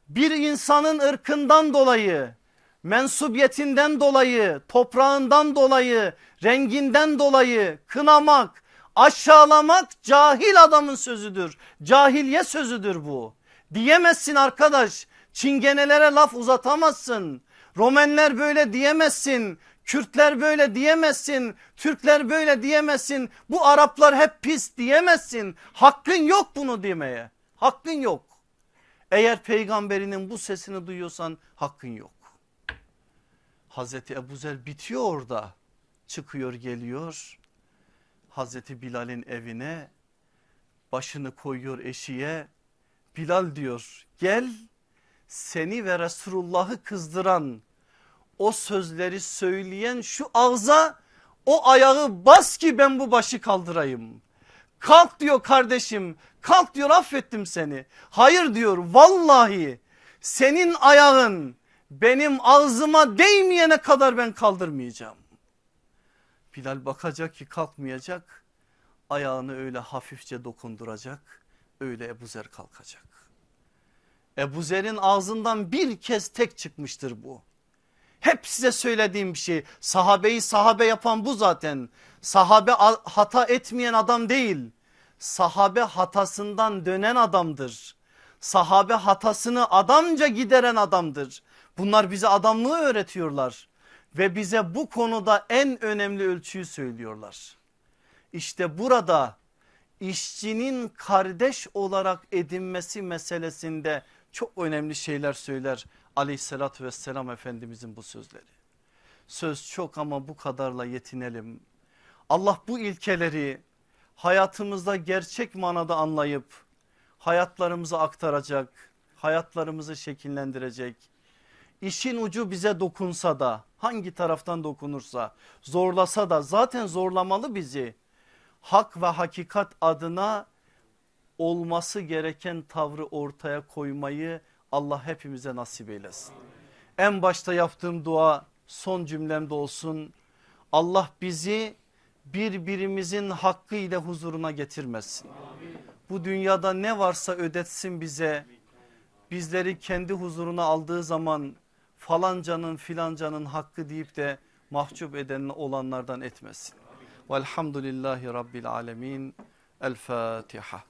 S1: Bir insanın ırkından dolayı, mensubiyetinden dolayı, toprağından dolayı, renginden dolayı kınamak, aşağılamak cahil adamın sözüdür. Cahiliye sözüdür bu. Diyemezsin arkadaş Çingenelere laf uzatamazsın. Romenler böyle diyemezsin. Kürtler böyle diyemezsin. Türkler böyle diyemezsin. Bu Araplar hep pis diyemezsin. Hakkın yok bunu demeye. Hakkın yok. Eğer peygamberinin bu sesini duyuyorsan hakkın yok. Hazreti Ebu Zer bitiyor orada. Çıkıyor geliyor. Hazreti Bilal'in evine başını koyuyor eşiğe. Bilal diyor gel seni ve Resulullah'ı kızdıran o sözleri söyleyen şu ağza o ayağı bas ki ben bu başı kaldırayım. Kalk diyor kardeşim kalk diyor affettim seni. Hayır diyor vallahi senin ayağın benim ağzıma değmeyene kadar ben kaldırmayacağım. Bilal bakacak ki kalkmayacak ayağını öyle hafifçe dokunduracak öyle Ebu Zer kalkacak. Ebu Zer'in ağzından bir kez tek çıkmıştır bu. Hep size söylediğim bir şey. Sahabeyi sahabe yapan bu zaten. Sahabe hata etmeyen adam değil. Sahabe hatasından dönen adamdır. Sahabe hatasını adamca gideren adamdır. Bunlar bize adamlığı öğretiyorlar. Ve bize bu konuda en önemli ölçüyü söylüyorlar. İşte burada işçinin kardeş olarak edinmesi meselesinde çok önemli şeyler söyler aleyhissalatü vesselam efendimizin bu sözleri. Söz çok ama bu kadarla yetinelim. Allah bu ilkeleri hayatımızda gerçek manada anlayıp hayatlarımızı aktaracak, hayatlarımızı şekillendirecek. İşin ucu bize dokunsa da hangi taraftan dokunursa zorlasa da zaten zorlamalı bizi. Hak ve hakikat adına olması gereken tavrı ortaya koymayı Allah hepimize nasip eylesin. En başta yaptığım dua son cümlemde olsun. Allah bizi birbirimizin hakkı ile huzuruna getirmesin. Bu dünyada ne varsa ödetsin bize. Bizleri kendi huzuruna aldığı zaman falancanın filancanın hakkı deyip de mahcup eden olanlardan etmesin. Velhamdülillahi Rabbil Alemin. El Fatiha.